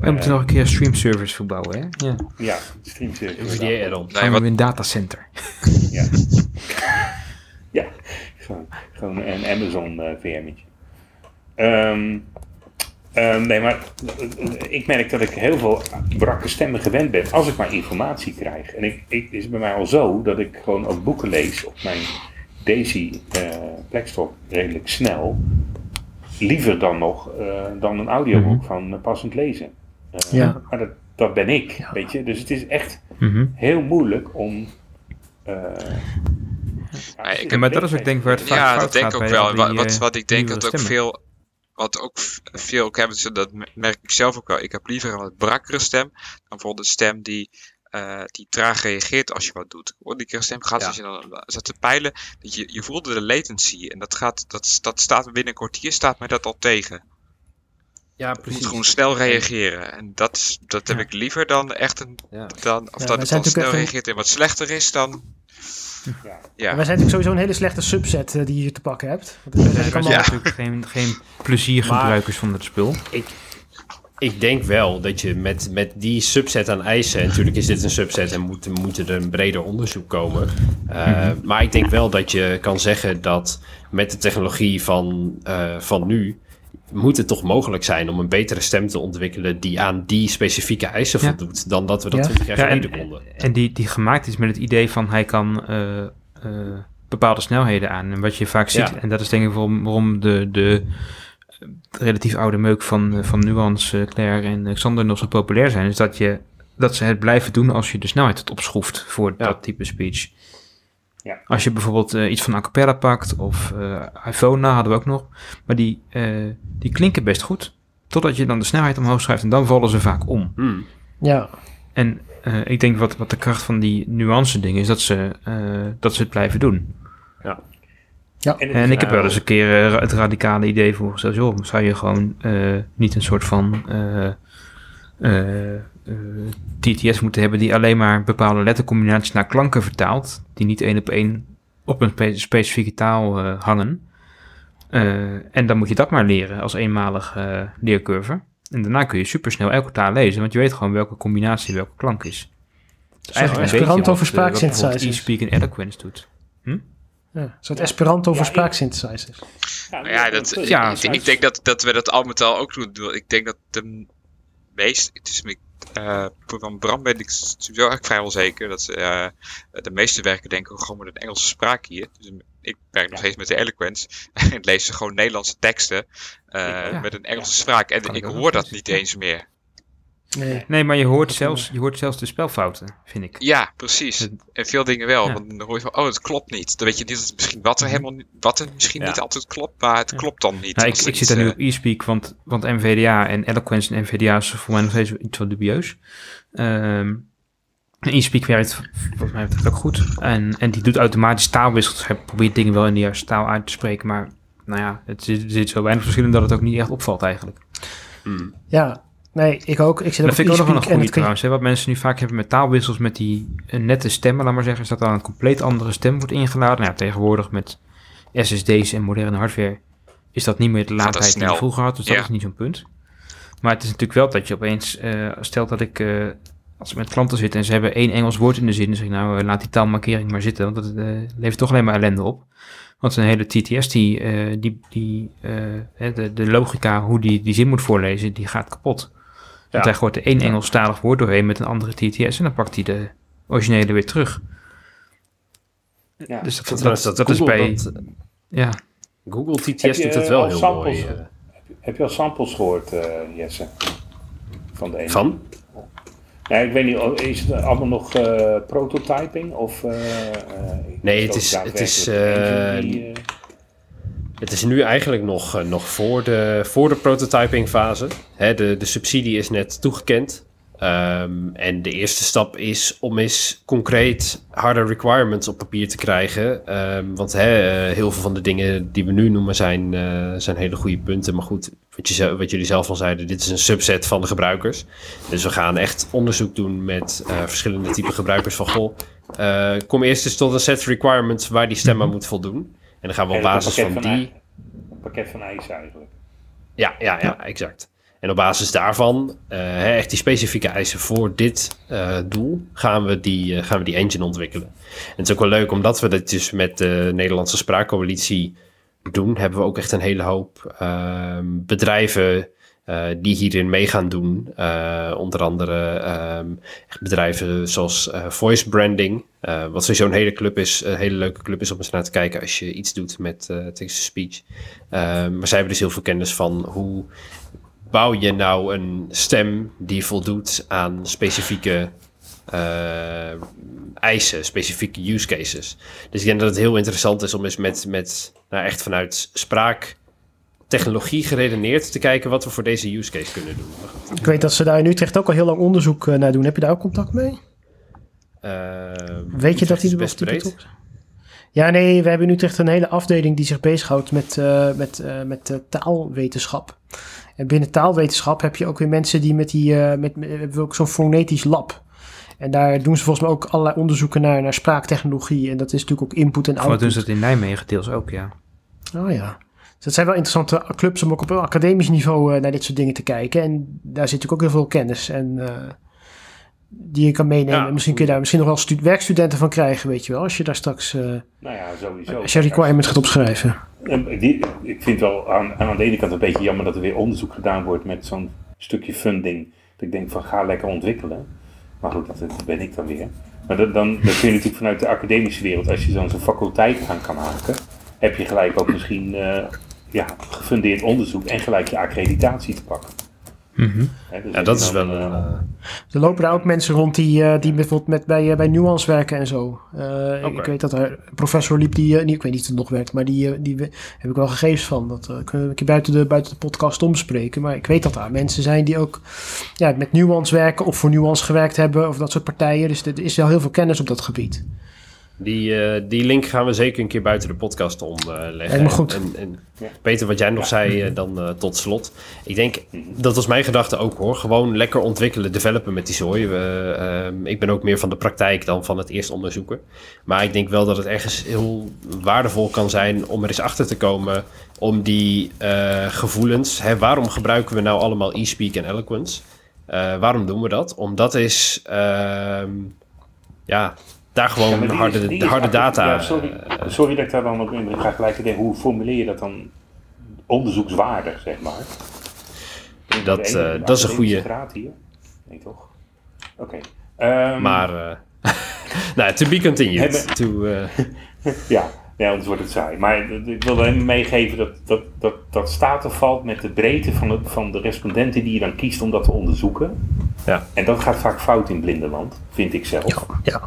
We moeten nog een keer stream service verbouwen, hè? Ja. ja, add-on. Nee, Gaan we wat, in een datacenter. Ja. ja, gewoon, gewoon een Amazon eh VM'tje. Ehm, ehm, nee, maar ik merk dat ik heel veel brakke stemmen gewend ben als ik maar informatie krijg. En ik, ik, het is bij mij al zo dat ik gewoon ook boeken lees op mijn Daisy eh Blackstock redelijk snel. Liever dan nog eh, dan een audioboek van eh, passend lezen. Eh, Ja. Maar dat, dat ben ik, weet je. Dus het is echt Mhm. heel moeilijk om. eh, Ja, ik- maar dat is ook denk ik waar het vaak ja, fout dat denk ik ook wel. Wat, die, wat, wat ik denk dat ook stemmen. veel, wat ook veel ook hebben, dat merk ik zelf ook wel. Ik heb liever een wat brakkere stem dan bijvoorbeeld een stem die, eh, die traag reageert als je wat doet. Hoor, die keer stem gaat Ja. als je dan zet te peilen, dat je, je voelde de latency en dat gaat, dat, dat staat binnen een kwartier staat mij dat al tegen. Ja, Je precies. moet gewoon snel reageren. En dat, dat heb Ja. ik liever dan echt een. Ja. Dan, of dat het zijn dan snel reageert en wat slechter is dan. Ja. Ja, Wij zijn natuurlijk sowieso een hele slechte subset eh, die je hier te pakken hebt. Want er zijn wij zijn allemaal- natuurlijk geen, geen pleziergebruikers van het spul. Ik denk wel dat je met, met die subset aan eisen, en natuurlijk is dit een subset en moet, moet er een breder onderzoek komen. Uh, Maar ik denk wel dat je kan zeggen dat met de technologie van, uh, van nu, moet het toch mogelijk zijn om een betere stem te ontwikkelen die aan die specifieke eisen Ja. voldoet, dan dat we dat Ja. 20 jaar Ja, geleden en, konden. en die, die gemaakt is met het idee van hij kan eh, eh, bepaalde snelheden aan. En wat je vaak ziet, en dat is denk ik waarom, waarom de, de eh, relatief oude meuk van, eh, van Nuance, eh, Claire en Xander nog zo populair zijn, is dat, je, dat ze het blijven doen als je de snelheid het opschroeft voor Ja. dat type speech. Ja. Als je bijvoorbeeld eh, iets van a cappella pakt of eh iPhone hadden we ook nog, maar die, eh, die klinken best goed. Totdat je dan de snelheid omhoog schrijft en dan vallen ze vaak om. Hmm. Ja, En eh, ik denk wat, wat de kracht van die nuance dingen is dat ze, eh, dat ze het blijven doen. En, En ik heb nou- wel eens een keer eh, het radicale idee voorgesteld. Joh, zou je gewoon eh, niet een soort van eh, TTS moeten hebben die alleen maar bepaalde lettercombinaties naar klanken vertaalt. Die niet één op één op een spe- specifieke taal eh, hangen. Eh, en dan moet je dat maar leren als eenmalige eh, leercurve. En daarna kun je supersnel elke taal lezen, want je weet gewoon welke combinatie welke klank is. Dus eigenlijk een Esperanto beetje wat, voor spraaksynthesizers. e-speak en eloquence doet. Ja. een soort Esperanto voor spraaksynthesizers. Ja, dat, Ja, ik, ik denk dat, dat we dat al met al ook doen. Ik denk dat de meeste, het is eh, van Bram ben ik sowieso eigenlijk vrijwel zeker dat eh, de meeste werken denk ik gewoon met een Engelse spraak hier. Dus ik werk nog steeds met de Eloquence en lees ze gewoon Nederlandse teksten eh, Ja. met een Engelse spraak. En Kan ik hoor dat niet eens meer. Nee. Nee, maar je hoort, zelfs, je hoort zelfs de spelfouten, vind ik. Ja, precies. En veel dingen wel. Ja. Want dan hoor je van, oh, het klopt niet. Dan weet je niet dat het misschien wat er helemaal niet, wat er misschien Ja. niet altijd klopt, maar het Ja. klopt dan niet. Nou, ik, ik zit daar nu eh, op e-speak, want, want NVDA en Eloquence en NVDA is voor mij nog steeds iets wat dubieus. Ehm, en e-speak werkt volgens mij ook goed. En, en die doet automatisch taalwissels. Hij probeert dingen wel in de juiste taal uit te spreken, maar nou ja, het zit, er zit zo weinig verschillen dat het ook niet echt opvalt eigenlijk. Hmm. Ja, nee, ik ook. Ik zit dat vind ik ook nog wel een goede trouwens. Hè? Wat mensen nu vaak hebben met taalwissels met die eh, nette stemmen, laat maar zeggen, is dat dan een compleet andere stem wordt ingeladen. Nou ja, tegenwoordig met SSD's en moderne hardware is dat niet meer de laadtijd die je vroeger had, dus dat is niet zo'n punt. Maar het is natuurlijk wel dat je opeens, eh stelt dat ik, eh, als ik met klanten zit en ze hebben één Engels woord in de zin, dan zeg ik nou, laat die taalmarkering maar zitten, want dat eh, levert toch alleen maar ellende op. Want een hele TTS, die, eh, die, die eh, hè, de, de logica, hoe die die zin moet voorlezen, die gaat kapot. Want hij gooit er één Engelstalig woord doorheen met een andere TTS en dan pakt hij de originele weer terug. Ja. Dus dat, dat, trouwens dat, dat is Google bij... dat- ja, Google TTS je, doet dat eh, wel heel samples? mooi. eh. Heb je al samples gehoord, eh, Jesse? Van de ene? Van? Ja, ik weet niet, oh, is het allemaal nog eh, prototyping? Of, eh, eh, Nee, het is- het is, eh, die, eh, Het is nu eigenlijk nog, eh, nog voor, de, voor de prototyping fase. Hè, de, de subsidie is net toegekend. Ehm, en de eerste stap is om eens concreet harde requirements op papier te krijgen. Ehm, want eh, heel veel van de dingen die we nu noemen zijn, eh, zijn hele goede punten. Maar goed, wat, je, wat jullie zelf al zeiden, dit is een subset van de gebruikers. Dus we gaan echt onderzoek doen met verschillende type gebruikers van... Goh, kom eerst eens tot een set requirements waar die stem aan moet voldoen. En dan gaan we op basis van die... Een pakket van eisen eigenlijk. Ja, ja, ja, exact. En op basis daarvan, eh, hè, echt die specifieke eisen voor dit eh, doel, gaan we, die, eh, gaan we die engine ontwikkelen. En het is ook wel leuk, omdat we dit dus met de Nederlandse Spraakcoalitie doen, hebben we ook echt een hele hoop ehm, bedrijven eh, die hierin mee gaan doen. Eh, onder andere ehm, bedrijven zoals eh, Voice Branding, wat sowieso een hele club is, een hele leuke club is om eens naar te kijken als je iets doet met eh text-to-speech. Ehm, maar zij hebben dus heel veel kennis van hoe bouw je nou een stem die voldoet aan specifieke eisen, specifieke use cases. Dus ik denk dat het heel interessant is om eens met, met nou echt vanuit spraaktechnologie geredeneerd te kijken wat we voor deze use case kunnen doen. Ik weet dat ze daar in Utrecht ook al heel lang onderzoek eh, naar doen. Heb je daar ook contact mee? ehm, Weet je dat Utrecht die er best breed. betrokken? Ja, nee, we hebben nu echt een hele afdeling die zich bezighoudt met, eh, met, eh, met eh, taalwetenschap. En binnen taalwetenschap heb je ook weer mensen die met die, eh, met, met, we hebben ook zo'n fonetisch lab. En daar doen ze volgens mij ook allerlei onderzoeken naar, naar spraaktechnologie. En dat is natuurlijk ook input en Wat doen output. ze dat in Nijmegen deels ook, ja. Oh ja. Dus dat zijn wel interessante clubs om ook op een academisch niveau eh, naar dit soort dingen te kijken. En daar zit natuurlijk ook heel veel kennis en, eh, die je kan meenemen. Ja. Misschien kun je daar misschien nog wel stu- werkstudenten van krijgen, weet je wel. Als je daar straks, eh, Nou ja, sowieso. als je requirements gaat opschrijven. En die- ik vind wel aan, aan de ene kant een beetje jammer dat er weer onderzoek gedaan wordt met zo'n stukje funding. Dat ik denk van ga lekker ontwikkelen. Maar goed, dat, dat ben ik dan weer. Maar dat, dan, dan kun je natuurlijk vanuit de academische wereld, als je zo'n faculteit aan kan haken, heb je gelijk ook misschien ja, gefundeerd onderzoek en gelijk je accreditatie te pakken. Mhm. Dus Ja, dat is wel een... eh, eh, Er lopen daar ook mensen rond die, eh, die bijvoorbeeld met, bij, bij Nuance werken en zo. Eh. Ik weet dat er een professor liep die, eh, ik weet niet of het nog werkt, maar die, die heb ik wel gegevens van. Dat eh, kunnen we een keer buiten de, buiten de podcast omspreken. Maar ik weet dat daar mensen zijn die ook ja, met Nuance werken of voor Nuance gewerkt hebben of dat soort partijen. Dus er is wel heel veel kennis op dat gebied. Die, eh, die link gaan we zeker een keer buiten de podcast omleggen. Me goed. En, en Ja. Peter, wat jij nog zei eh, dan eh, tot slot. Ik denk, dat was mijn gedachte ook hoor. Gewoon lekker ontwikkelen, developen met die zooi. We, ehm, ik ben ook meer van de praktijk dan van het eerst onderzoeken. Maar ik denk wel dat het ergens heel waardevol kan zijn om er eens achter te komen. Om die eh, gevoelens. Hè, waarom gebruiken we nou allemaal e-speak en eloquence? Eh, waarom doen we dat? Omdat is... ehm, ja, daar gewoon Ja, harde, is- de harde data. ja, sorry, sorry dat ik daar dan op in ga gelijk denken. Hoe formuleer je dat dan onderzoekswaardig, zeg maar? Dat, eh, de dat is een graad hier. Nee, toch? Oké. Ehm, Maar, eh nou, to be continued. Hebben- To, eh, Ja, ja, anders wordt het saai. Maar ik wil hem meegeven dat, dat, dat, dat staat of valt met de breedte van, het, van de respondenten die je dan kiest om dat te onderzoeken. ja. En dat gaat vaak fout in blindenland, vind ik zelf. Ja,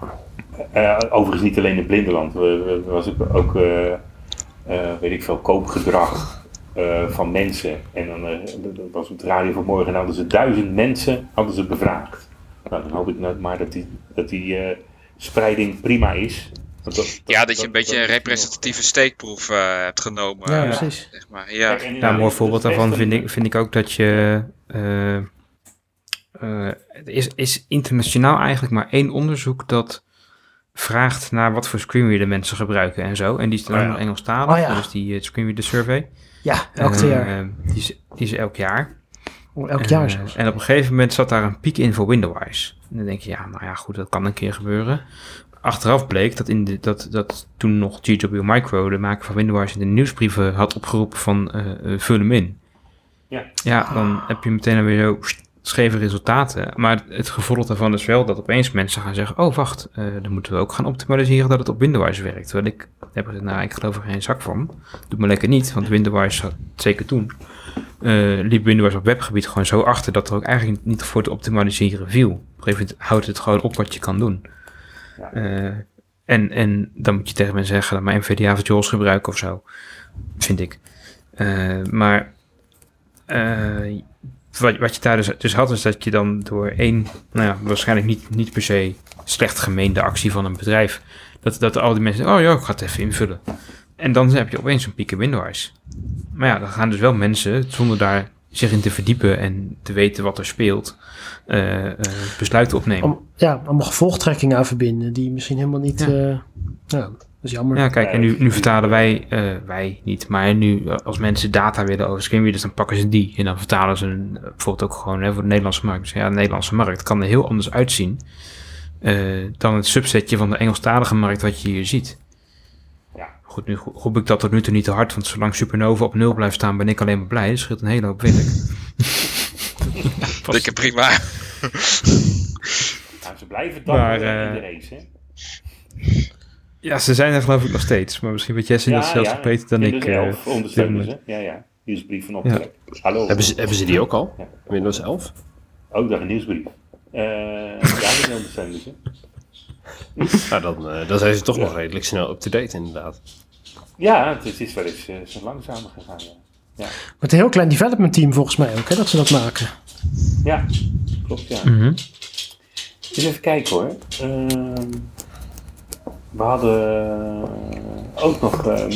Eh, overigens niet alleen in blindenland. Er was ook, ook eh, eh, weet ik veel, koopgedrag eh, van mensen. En dan eh, dat was op de radio vanmorgen en hadden ze duizend mensen hadden ze bevraagd. Nou, dan hoop ik nou maar dat die, dat die eh, spreiding prima is. Want dat- Ja, dat je een beetje dat een representatieve steekproef eh, hebt genomen. ja, precies. zeg maar. Ja. Kijk, Ja, een mooi voorbeeld het daarvan vind ik, vind ik ook dat je. eh, eh, het is, is internationaal eigenlijk maar één onderzoek dat vraagt naar wat voor screenreader mensen gebruiken en zo. En die is dan Oh ook ja. nog Engelstalig, Oh ja. dus die eh, screenreader survey. Ja, elk Eh, jaar. die, is, die is elk jaar. Elk jaar Eh, zelfs. En op een gegeven moment zat daar een piek in voor Windows. En dan denk je, ja, nou ja, goed, dat kan een keer gebeuren. Achteraf bleek dat, in de, dat, dat toen nog GW Micro, de maker van Windows, in de nieuwsbrieven had opgeroepen van eh, eh, vul hem in. Ja. Ja, dan heb je meteen weer zo scheve resultaten. Maar het gevolg daarvan is wel dat opeens mensen gaan zeggen, oh wacht, eh, dan moeten we ook gaan optimaliseren dat het op Windows werkt. Terwijl ik heb er, nou, ik geloof er geen zak van. Doet me lekker niet, want Windows had zeker toen eh, liep Windows op webgebied gewoon zo achter dat er ook eigenlijk niet voor te optimaliseren viel. Op een gegeven moment houdt het gewoon op wat je kan doen. Eh, en, en dan moet je tegen mensen zeggen, dat maar NVDA of JAWS gebruiken of zo. Vind ik. Maar wat, wat je daar dus, dus had, is dat je dan door één, nou ja, waarschijnlijk niet, niet per se slecht gemeende actie van een bedrijf, dat, dat al die mensen, oh ja, ik ga het even invullen. En dan heb je opeens een piek in Windows. Maar ja, dan gaan dus wel mensen, zonder daar zich in te verdiepen en te weten wat er speelt, eh, eh, besluiten opnemen. Om, ja, allemaal gevolgtrekkingen aan verbinden die misschien helemaal niet... Ja. eh, ja, dat is jammer. Ja, kijk, en nu, nu vertalen wij, eh, wij niet, maar nu eh, als mensen data willen over screenreaders, dan pakken ze die. En dan vertalen ze een, eh, bijvoorbeeld ook gewoon hè, voor de Nederlandse markt. Dus ja, de Nederlandse markt kan er heel anders uitzien eh, dan het subsetje van de Engelstalige markt wat je hier ziet. Ja. Goed, nu roep ik dat tot nu toe niet te hard, want zolang Supernova op nul blijft staan, ben ik alleen maar blij. Dat scheelt een hele hoop werk. Dikke prima. Nou, ze blijven dan Maar, in de race, hè? Ja, ze zijn er geloof ik nog steeds, maar misschien weet Jesse dat zelfs nog beter dan ik. eh, 11 ondersteunen dit ze. Ja, ja. Nieuwsbrief van optrek. Hallo. hebben, ze, hebben ze die ook al? Ja. Windows 11? Oh, daar een nieuwsbrief. Eh ja, die ondersteunen ze. Nou, dan, eh, dan zijn ze toch nog redelijk snel up-to-date inderdaad. Ja, het is wel eens eh, zo langzamer gegaan. Ja. Ja. Met een heel klein development team volgens mij ook, hè, dat ze dat maken. ja, klopt ja. mhm. Eens even kijken hoor. Ehm, we hadden ook nog, eh, eh,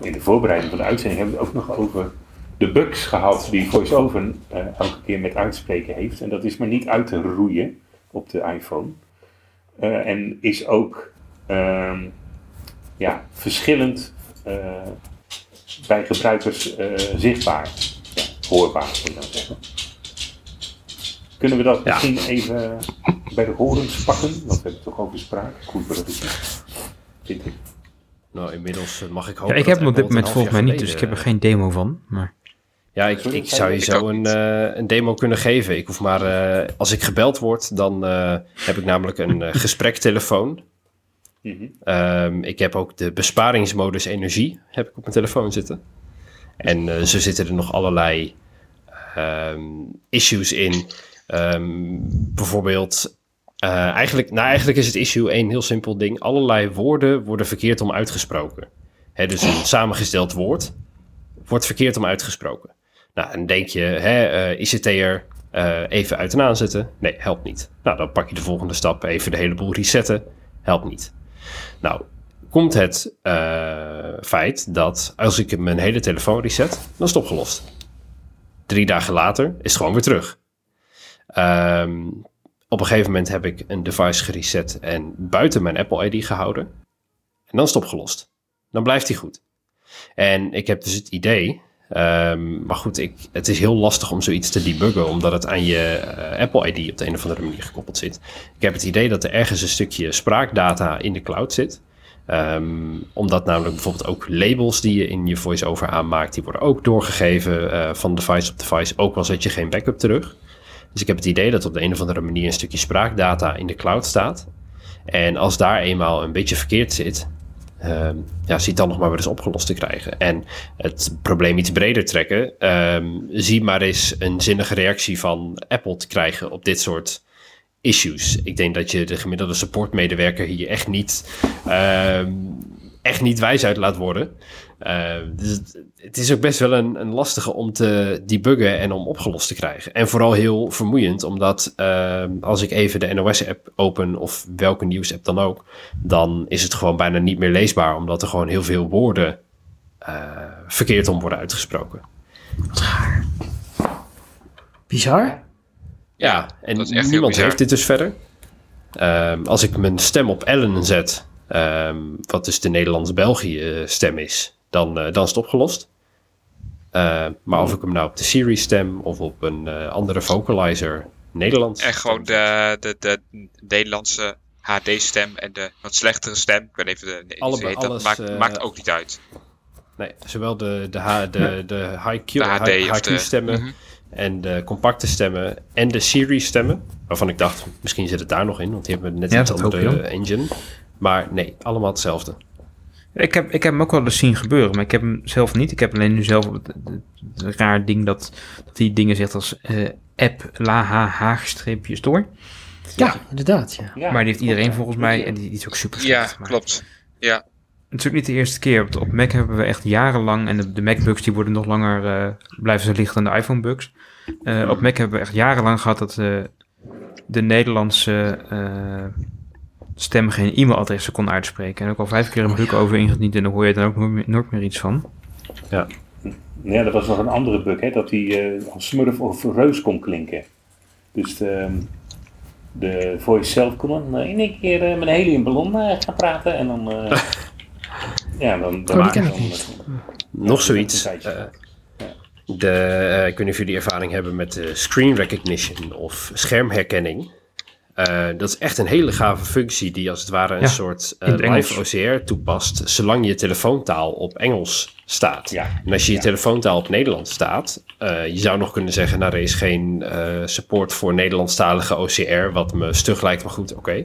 in de voorbereiding van de uitzending, hebben we het ook nog over de bugs gehad die VoiceOver eh elke keer met uitspreken heeft. En dat is maar niet uit te roeien op de iPhone. Eh, en is ook ehm, ja, verschillend eh, bij gebruikers eh, zichtbaar. Hoorbaar, moet ik dan zeggen. Kunnen we dat Ja. misschien even bij de horens pakken? Want we hebben het toch over spraak. Goed bruggetje. Vind ik. Nou, inmiddels eh, mag ik Ja, hopen ik dat heb hem op dit moment volgens mij niet, dus ik heb er geen demo van. Maar Ja, ik, ik zou je? Ik ook zo een, eh, een demo kunnen geven. Ik hoef maar, eh, als ik gebeld word, dan eh, heb ik namelijk een gesprektelefoon. Mhm. Ehm, ik heb ook de besparingsmodus energie heb ik op mijn telefoon zitten. En eh, zo zitten er nog allerlei ehm, issues in. Ehm, bijvoorbeeld, eh, eigenlijk, nou, eigenlijk is het issue één heel simpel ding. Allerlei woorden worden verkeerd om uitgesproken. Hè, dus een samengesteld woord wordt verkeerd om uitgesproken. Nou, en denk je, hè, eh, ICT'er, eh even uit en aanzetten. Nee, helpt niet. Nou, dan pak je de volgende stap, even de hele boel resetten. Helpt niet. Nou, komt het feit dat als ik mijn hele telefoon reset, dan is het opgelost. Drie dagen later is het gewoon weer terug. Ehm, op een gegeven moment heb ik een device gereset en buiten mijn Apple ID gehouden. En dan is het opgelost. Dan blijft hij goed. En ik heb dus het idee, ehm, maar goed, ik, het is heel lastig om zoiets te debuggen, omdat het aan je eh, Apple ID op de een of andere manier gekoppeld zit. Ik heb het idee dat er ergens een stukje spraakdata in de cloud zit. Ehm, omdat namelijk bijvoorbeeld ook labels die je in je voice-over aanmaakt, die worden ook doorgegeven eh, van device op device, ook al zet je geen backup terug. Dus ik heb het idee dat op de een of andere manier een stukje spraakdata in de cloud staat. En als daar eenmaal een beetje verkeerd zit, ehm, ja, zie het dan nog maar weer eens opgelost te krijgen. En het probleem iets breder trekken, ehm, zie maar eens een zinnige reactie van Apple te krijgen op dit soort issues. Ik denk dat je de gemiddelde supportmedewerker hier echt niet, ehm, echt niet wijs uit laat worden. Eh, dus het, het is ook best wel een, een lastige om te debuggen en om opgelost te krijgen. En vooral heel vermoeiend, omdat ehm, als ik even de NOS-app open of welke nieuws-app dan ook, dan is het gewoon bijna niet meer leesbaar, omdat er gewoon heel veel woorden eh, verkeerd om worden uitgesproken. Bizar? Ja, en niemand heeft dit dus verder. Ehm, als ik mijn stem op Ellen zet, ehm, wat dus de Nederlands-België stem is, dan, eh, dan is het opgelost. Eh, maar of ik hem nou op de Siri stem of op een eh, andere vocalizer Nederlands. En gewoon de, de, de Nederlandse HD-stem en de wat slechtere stem. Ik weet even de, Allebei, dat alles, maakt, maakt ook niet uit. Nee, zowel de, de, H, de, de HQ, De HD of de- stemmen Mhm. en de compacte stemmen en de Siri stemmen. Waarvan ik dacht, misschien zit het daar nog in, want die hebben net Ja, andere engine. Maar nee, allemaal hetzelfde. Ik heb, ik heb hem ook wel eens zien gebeuren, maar ik heb hem zelf niet. Ik heb alleen nu zelf het, het- het raar ding dat, dat hij dingen zegt als eh, app la ha haagstreepjes door. Ja, inderdaad. Ja. Ja, maar die heeft iedereen klopt, volgens ja. mij en die, die is ook super Ja, slecht. Maar klopt. Ja, Het is ook niet de eerste keer. Op, op Mac hebben we echt jarenlang, en de, de Mac-bugs die worden nog langer, eh, blijven ze liggen dan de iPhone-bugs. Eh, Op Mac hebben we echt jarenlang gehad dat eh, de Nederlandse eh, stem geen e-mailadressen kon uitspreken. En ook al vijf keer een bug over ingediend en dan hoor je dan ook nooit meer, nooit meer iets van. Ja, dat was nog een andere bug, hè, dat hij eh, als smurf of reus kon klinken. Dus de, de voice zelf kon dan eh, in één keer eh, met een heliumballon eh, gaan praten en dan... eh, ja, dan... dan Oh, dan-. Nog zoiets. de, ik weet niet of jullie ervaring hebben met eh, screen recognition of schermherkenning. Eh, dat is echt een hele gave functie die als het ware een Ja, soort eh, live. OCR toepast, zolang je telefoontaal op Engels staat. Ja. En als je je telefoontaal op Nederlands staat, eh, je zou nog kunnen zeggen, nou er is geen eh, support voor Nederlandstalige OCR, wat me stug lijkt, maar goed, oké.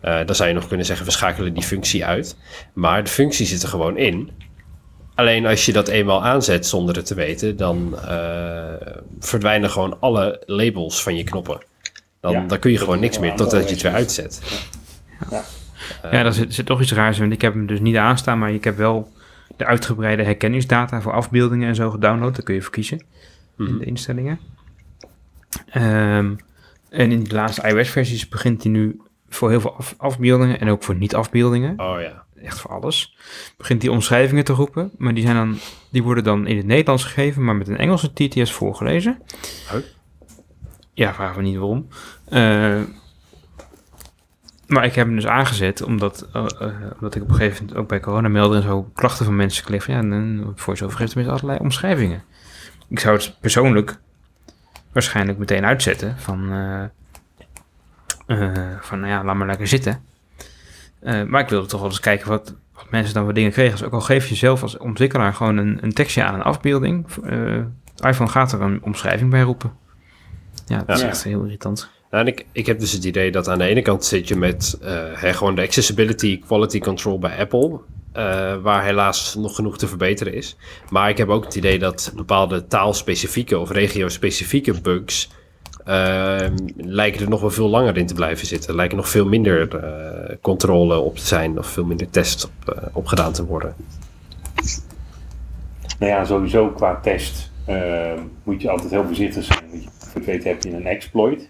Eh, dan zou je nog kunnen zeggen, we schakelen die functie uit. Maar de functie zit er gewoon in. Alleen als je dat eenmaal aanzet zonder het te weten, dan eh, verdwijnen gewoon alle labels van je knoppen. Dan, Ja, dan kun je gewoon niks meer totdat je het weer uitzet. ja, daar zit, zit toch iets raars in. want Ik heb hem dus niet aanstaan, maar ik heb wel de uitgebreide herkenningsdata voor afbeeldingen en zo gedownload. Daar kun je voor kiezen in de instellingen. Ehm, en in de laatste iOS-versies begint hij nu voor heel veel af- afbeeldingen en ook voor niet-afbeeldingen. Oh ja. echt voor alles, begint die omschrijvingen te roepen. Maar die, zijn dan, die worden dan in het Nederlands gegeven, maar met een Engelse TTS voorgelezen. Oh. Ja, vragen we niet waarom. Eh, maar ik heb hem dus aangezet, omdat, eh, eh, omdat ik op een gegeven moment ook bij corona meldde en zo klachten van mensen kreeg. Ja, en voor zover heeft tenminste allerlei omschrijvingen. Ik zou het persoonlijk waarschijnlijk meteen uitzetten van, van nou ja, laat maar lekker zitten. Maar ik wilde toch wel eens kijken wat, wat mensen dan voor dingen kregen. Dus ook al geef je zelf als ontwikkelaar gewoon een, een tekstje aan een afbeelding. iPhone gaat er een omschrijving bij roepen. Ja, dat is echt heel irritant. Nou, en ik, ik heb dus het idee dat aan de ene kant zit je met eh, hè, gewoon de accessibility quality control bij Apple. eh, waar helaas nog genoeg te verbeteren is. Maar ik heb ook het idee dat bepaalde taalspecifieke of regio-specifieke bugs. ehm, lijken er nog wel veel langer in te blijven zitten. Lijken nog veel minder eh, controle op te zijn. Of veel minder tests op, op gedaan te worden. Nou ja, sowieso qua test eh, moet je altijd heel voorzichtig zijn. Voor het weten heb je een exploit.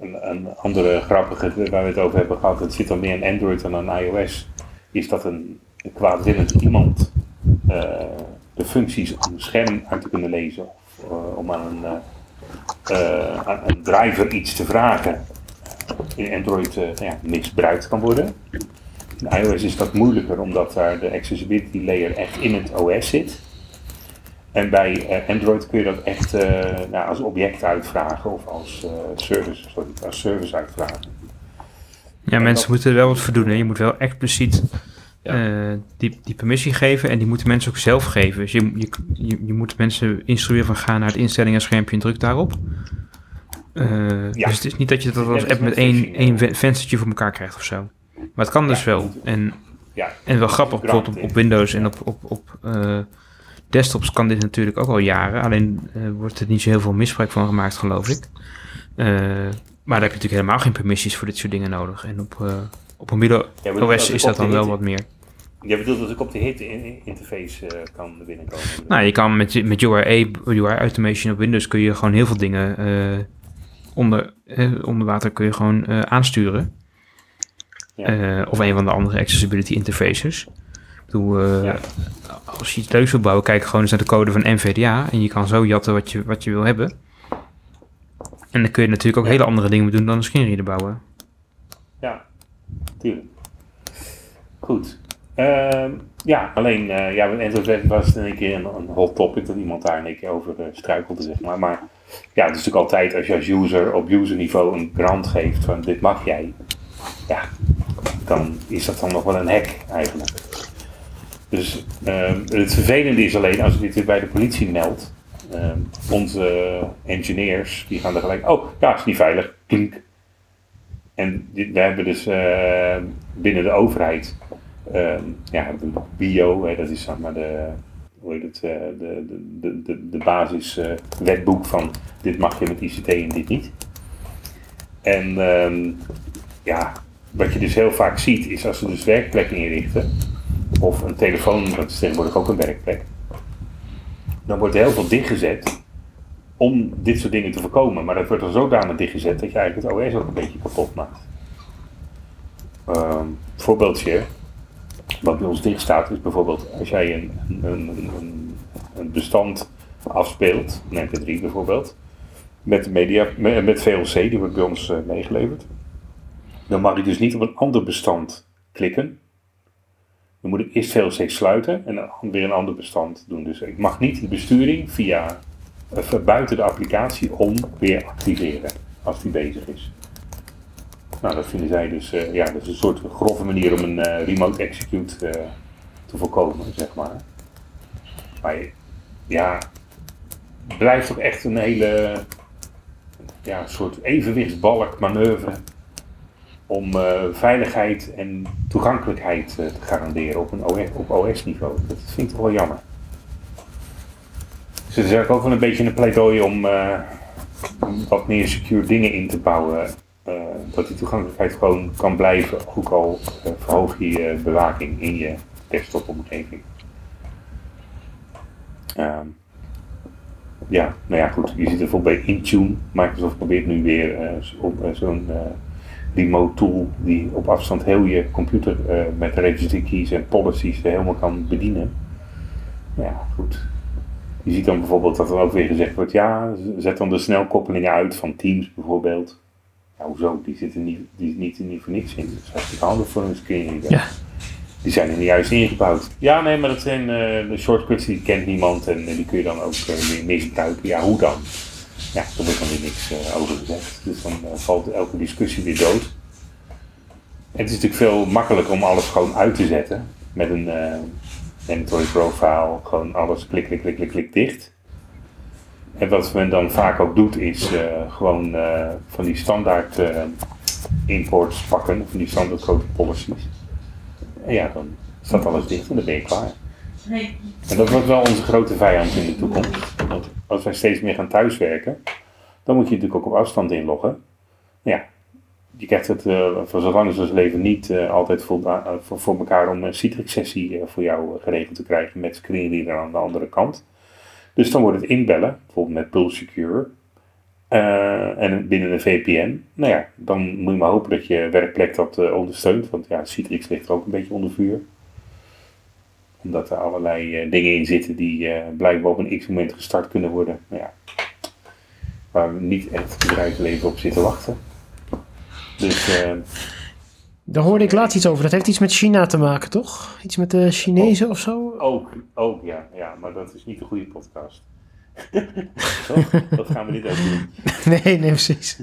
Een, een andere grappige waar we het over hebben gehad, het zit dan meer in Android dan aan iOS, is dat een, kwaadwillend iemand eh, de functies op een scherm uit te kunnen lezen. Of eh, om aan een, eh, aan een driver iets te vragen in Android nou ja, misbruikt kan worden. In iOS is dat moeilijker omdat daar de accessibility layer echt in het OS zit. En bij eh, Android kun je dat echt eh, nou, als object uitvragen of als, eh, service, sorry, als service uitvragen. Ja, En mensen dat- moeten er wel wat voor doen. Hè. Je moet wel expliciet eh, die, die permissie geven. En die moeten mensen ook zelf geven. Dus je, je, je, je moet mensen instrueren van ga naar het instellingen schermpje en druk daarop. Ja. Dus het is niet dat je dat als als app met één, één ja. ve- venstertje voor elkaar krijgt of zo. Maar het kan dus Ja, wel. En, Ja, en wel grappig, bijvoorbeeld op, op Windows en op, op, op desktops kan dit natuurlijk ook al jaren. Alleen eh, wordt er niet zo heel veel misbruik van gemaakt, geloof ik. Eh, maar daar heb je natuurlijk helemaal geen permissies voor dit soort dingen nodig. En op, eh op mobiele Ja, maar als OS is dat dan wel wat meer. Jij bedoelt dat ik op de hit in- interface kan binnenkomen? Nou, je kan met, met URA, Automation op Windows kun je gewoon heel veel dingen onder, onder water kun je gewoon aansturen. Ja. Of een van de andere accessibility interfaces. Eh, Ja. als je iets leuks wil bouwen, kijk gewoon eens naar de code van NVDA. En je kan zo jatten wat je, wat je wil hebben. En dan kun je natuurlijk ook Ja. hele andere dingen doen dan een screenreader bouwen. Ja, tuurlijk. Goed. Ehm, ja, alleen, eh ja, met Android was het in een keer een, een hot topic dat iemand daar in een keer over eh, struikelde, zeg maar. Maar ja, het is natuurlijk altijd als je als user op userniveau een grant geeft van dit mag jij, ja, dan is dat dan nog wel een hack eigenlijk. Dus ehm, het vervelende is alleen als je dit bij de politie meldt, ehm, onze engineers die gaan er gelijk, oh ja, is niet veilig, klink. En we hebben dus eh, binnen de overheid, ehm, ja, de bio, hè, dat is zeg maar de, hoe heet het, eh, de, de, de, de, basiswetboek van dit mag je met ICT en dit niet. En ehm, ja, wat je dus heel vaak ziet is als ze dus werkplekken inrichten, of een telefoon, dat is tegenwoordig ook een werkplek, dan wordt er heel veel dichtgezet om dit soort dingen te voorkomen. Maar dat wordt er zodanig dichtgezet dat je eigenlijk het OS ook een beetje kapot maakt. Ehm voorbeeldje, wat bij ons dicht staat, is bijvoorbeeld als jij een, een, een, een, bestand afspeelt, een MP3 bijvoorbeeld, met, media, met, VLC, die wordt bij ons eh, meegeleverd, dan mag ik dus niet op een ander bestand klikken. Dan moet ik eerst VLC sluiten en dan weer een ander bestand doen. Dus ik mag niet de besturing via of buiten de applicatie om weer activeren als die bezig is. Nou, dat vinden zij dus, eh, ja, dat is een soort grove manier om een eh, remote execute eh, te voorkomen, zeg maar. Maar ja, het blijft toch echt een hele, ja, soort evenwichtsbalk manoeuvre om eh, veiligheid en toegankelijkheid eh, te garanderen op, een OS, op OS-niveau. Dat vind ik toch wel jammer. Dus het is ook wel een beetje een pleidooi om eh, wat meer secure dingen in te bouwen. dat die toegankelijkheid gewoon kan blijven, ook al verhoog je bewaking in je desktop-omgeving. Ehm, ja, nou ja, goed. Je ziet er bijvoorbeeld bij Intune. Microsoft probeert nu weer zo'n remote tool die op afstand heel je computer eh, met registry keys en policies helemaal kan bedienen. Ja, goed. Je ziet dan bijvoorbeeld dat er ook weer gezegd wordt, ja, zet dan de snelkoppelingen uit van Teams bijvoorbeeld. Ja, hoezo? Die zitten niet, die niet, niet voor niks in. Dat is hartstikke handig voor een screen. Ja. Die zijn er niet juist ingebouwd. Ja, nee, maar dat zijn eh, de shortcuts die kent niemand en eh, die kun je dan ook weer misbruiken. Ja, hoe dan? Ja, daar wordt dan weer niks eh, over gezegd. Dus dan eh, valt elke discussie weer dood. Het is natuurlijk veel makkelijker om alles gewoon uit te zetten. Met een eh mandatory profile, gewoon alles klik, klik, klik, klik, klik dicht. En wat men dan vaak ook doet, is gewoon van die standaard imports pakken, van die standaard grote policies. En ja, dan staat alles dicht en dan ben je klaar. En dat wordt wel onze grote vijand in de toekomst. Want als wij steeds meer gaan thuiswerken, dan moet je natuurlijk ook op afstand inloggen. Ja, je krijgt het voor zolang als leven niet eh, altijd voor, eh, voor, voor elkaar om een Citrix-sessie voor jou geregeld te krijgen met screenreader aan de andere kant. Dus dan wordt het inbellen, bijvoorbeeld met Pulse Secure. en binnen een VPN. Nou ja, dan moet je maar hopen dat je werkplek dat ondersteunt. Want ja, Citrix ligt er ook een beetje onder vuur. Omdat er allerlei eh, dingen in zitten die eh, blijkbaar op een x-moment gestart kunnen worden. Nou ja, waar we niet echt het bedrijfsleven op zitten wachten. Dus eh, Daar hoorde ik laatst iets over. Dat heeft iets met China te maken, toch? Iets met de Chinezen of zo? ook, ook ja, ja, maar dat is niet de goede podcast. Dat gaan we niet over doen. Nee, nee, precies.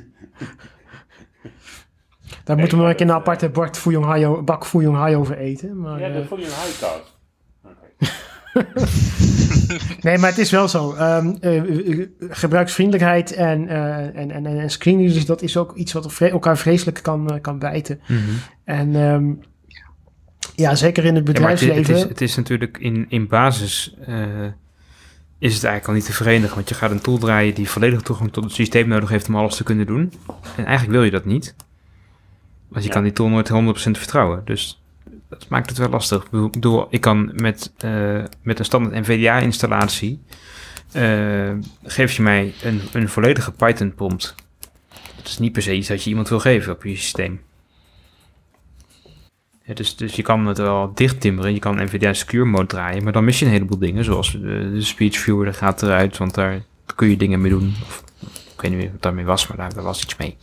Daar moeten we maar een keer een aparte bak Fuyong Hai, Fuyong over eten. Maar, Ja, eh, dat vond je een highcast. Oké. nee, maar het is wel zo. Ehm, eh, eh, gebruiksvriendelijkheid en, eh en, en, en screenreaders, dat is ook iets wat vre- elkaar vreselijk kan, kan bijten. Mhm. En ehm, ja, zeker in het Ja, maar het, bedrijfsleven. het, is, het is natuurlijk in, in basis is het eigenlijk al niet te verenigen. Want je gaat een tool draaien die volledig toegang tot het systeem nodig heeft om alles te kunnen doen. En eigenlijk wil je dat niet. Want je Ja. kan die tool nooit 100% vertrouwen. Dus dat maakt het wel lastig. Ik bedoel, ik kan met, eh, met een standaard NVDA-installatie... eh, geef je mij een, een volledige Python-prompt. Dat is niet per se iets dat je iemand wil geven op je systeem. Dus, dus je kan het wel dicht timmeren. Je kan NVIDIA Secure Mode draaien. Maar dan mis je een heleboel dingen. Zoals de, de speech viewer, dat gaat eruit. Want daar kun je dingen mee doen. Of, ik weet niet meer wat daarmee was, maar daar, was iets mee.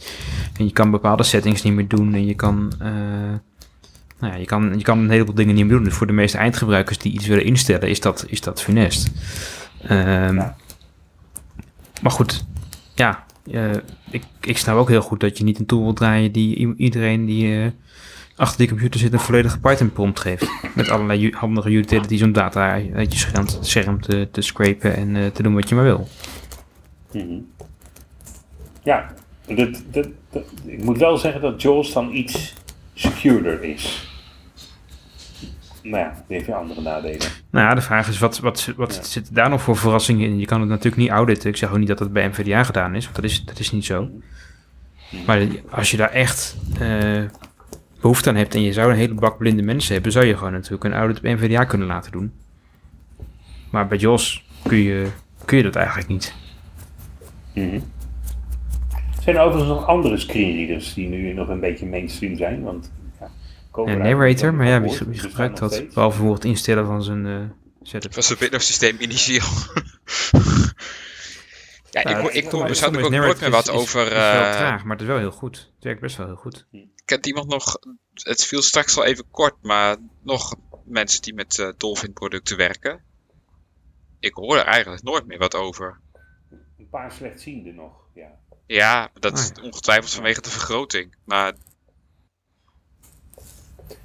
En je kan bepaalde settings niet meer doen. En je kan, eh, nou ja, je kan, je kan een heleboel dingen niet meer doen. Dus voor de meeste eindgebruikers die iets willen instellen, is dat, is dat funest. Ehm, Ja. Maar goed, ja. eh, ik, ik snap ook heel goed dat je niet een tool wilt draaien die iedereen die... eh, achter die computer zit een volledige Python prompt geeft. Met allerlei handige utilities om data uit je scherm, scherm te, te scrapen en eh, te doen wat je maar wil. Mhm. Ja, dat, dat- ik moet wel zeggen dat Jaws dan iets securder is. Maar ja, weer andere nadelen. Nou ja, de vraag is, wat, wat, wat Ja. zit daar nog voor verrassingen in? Je kan het natuurlijk niet auditen. Ik zeg ook niet dat dat bij NVDA gedaan is, want dat is, dat is niet zo. Maar als je daar echt eh, behoefte aan hebt en je zou een hele bak blinde mensen hebben, zou je gewoon natuurlijk een audit bij NVDA kunnen laten doen. Maar bij JOS kun je, kun je dat eigenlijk niet. Mhm. Zijn er overigens nog andere screenreaders die nu nog een beetje mainstream zijn? Want, ja, Een ik narrator, maar ja, wie, bestaan gebruikt dat? steeds. Behalve voor het instellen van zijn eh setup. was het Windows systeem initieel. ja, ik, Ja, hoor- het- ik het- het ook nooit meer wat is- over... is wel eh, traag, maar het is wel heel goed. Het werkt best wel heel goed. kent iemand nog, het viel straks al even kort, maar nog mensen die met eh Dolphin producten werken? Ik hoor er eigenlijk nooit meer wat over. Een paar slechtzienden nog, ja. Ja, dat Ah, is ongetwijfeld vanwege de vergroting. Maar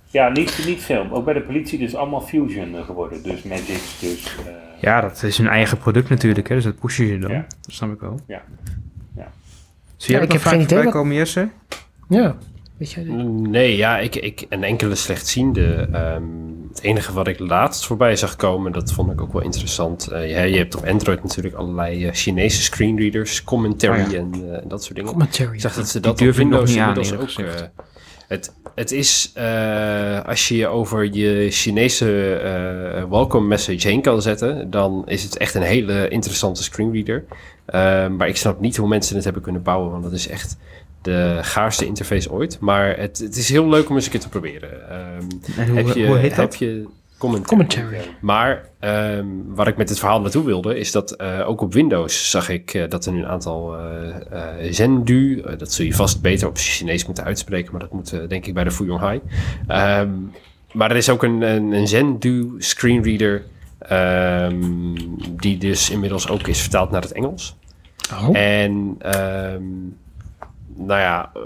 Ja, niet, niet veel. Ook bij de politie dus allemaal Fusion eh, geworden. Dus Magix, dus... eh, Ja, dat is hun eigen product natuurlijk, hè, dus dat pushen je dan. Ja. Dat snap ik wel. Ja. Ja. Zie jij ik dat heb geen idee wat- komen, Jesse? Ja, weet jij dit? Nee, ja, ik, ik, een enkele slechtziende. ehm het enige wat ik laatst voorbij zag komen, dat vond ik ook wel interessant. Ja, je hebt op Android natuurlijk allerlei eh, Chinese screenreaders, commentary Oh ja. en eh, dat soort dingen. Commentary. Ik zag dat ze dat op Windows inmiddels ook... het, het is, als je je over je Chinese welcome message heen kan zetten, dan is het echt een hele interessante screenreader. Maar ik snap niet hoe mensen het hebben kunnen bouwen, want dat is echt de gaarste interface ooit. Maar het, het is heel leuk om eens een keer te proberen. Ehm, En hoe, heb je, hoe heet heb dat? je commentary. Commentary. Maar ehm, waar ik met dit verhaal naartoe wilde, is dat eh, ook op Windows zag ik eh, dat er nu een aantal eh eh Zendu, dat zul je vast beter op Chinees moeten uitspreken, maar dat moet denk ik bij de Fuyong Hai. Ehm, maar er is ook een, een, een Zendu screenreader, ehm, die dus inmiddels ook is vertaald naar het Engels. Oh. En ehm, nou ja, eh,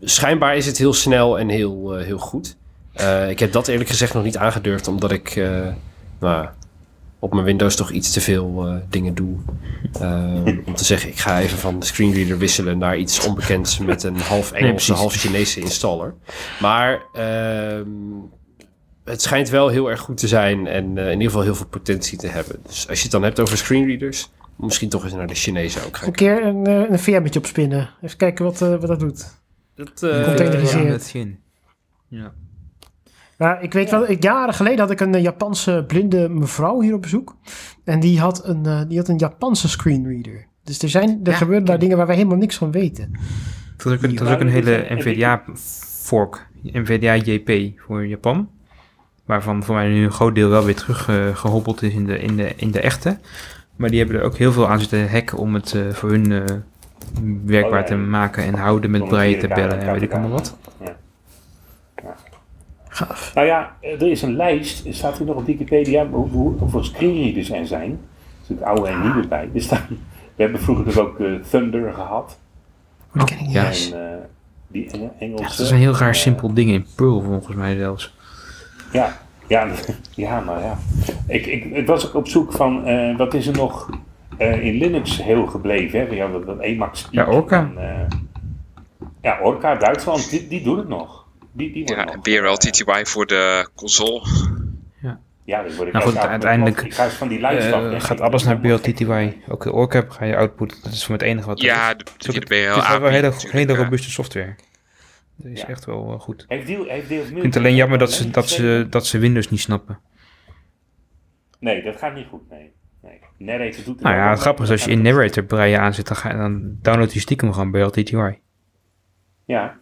schijnbaar is het heel snel en heel, eh, heel goed. Eh, ik heb dat eerlijk gezegd nog niet aangedurfd, omdat ik nou, op mijn Windows toch iets te veel dingen doe. Om te zeggen, ik ga even van de screenreader wisselen naar iets onbekends met een half Engelse, half Chinese installer. Maar ehm, het schijnt wel heel erg goed te zijn en in ieder geval heel veel potentie te hebben. Dus als je het dan hebt over screenreaders, misschien toch eens naar de Chinese ook gaan Een keer een, eh, een VM'tje opspinnen. Even kijken wat, eh, wat dat doet. Dat, eh, Containeriseerd. Ja. Ja. Nou, ik weet wel, ik, jaren geleden had ik een Japanse blinde mevrouw hier op bezoek. En die had een, eh, die had een Japanse screenreader. Dus er, zijn, er Ja. gebeuren daar dingen waar wij helemaal niks van weten. Dat is ook een, dat is ook een hele NVDA-fork. NVDA JP voor Japan. Waarvan voor mij nu een groot deel wel weer terug eh, gehobbeld is in de, in, de, in de echte. Maar die hebben er ook heel veel aan zitten hacken om het eh, voor hun eh, werkbaar Oh, ja, te maken en houden met 4K, tabellen en weet ik 4K. allemaal wat. Ja. Gaaf. Nou ja, er is een lijst, staat hier nog op Wikipedia hoe, hoe, hoeveel screenreaders er zijn. Er zitten oude en nieuwe bij. We hebben vroeger dus ook eh, Thunder gehad. Die ken ik niet. En, eh, die Eng- Engelse. Ja, dat is een heel raar eh, simpel ding in Perl volgens mij zelfs. Ja, ja, ja, maar ja. Ik, ik, ik was ook op zoek van, eh, wat is er nog eh, in Linux heel gebleven? Hè? Ja, dat, dat Emacs. Ja, Orca. En, eh, ja, Orca, Duitsland, die, die doet het nog. Die, die wordt Ja, nog, BRL TTY voor de console. Ja, dat word ik Nou goed, uit- uiteindelijk, Ik van die lijst gaat ik. alles naar BLTTY. Ook de ORCAP ga je output. Dat is voor het enige wat er Ja, is. de, Het is ook de het- BRL het is wel hele, hele ja. robuuste software. Dat is Ja. echt wel goed. Heeft die, heeft Ik vind het alleen jammer dat ze, dat, ze, dat ze Windows niet snappen. Nee, dat gaat niet goed, nee. nee. Narrator doet het Nou ja, het grappige is als je in Narrator breien aanzet, dan, ga, dan download je stiekem gewoon BLTTY. Ja,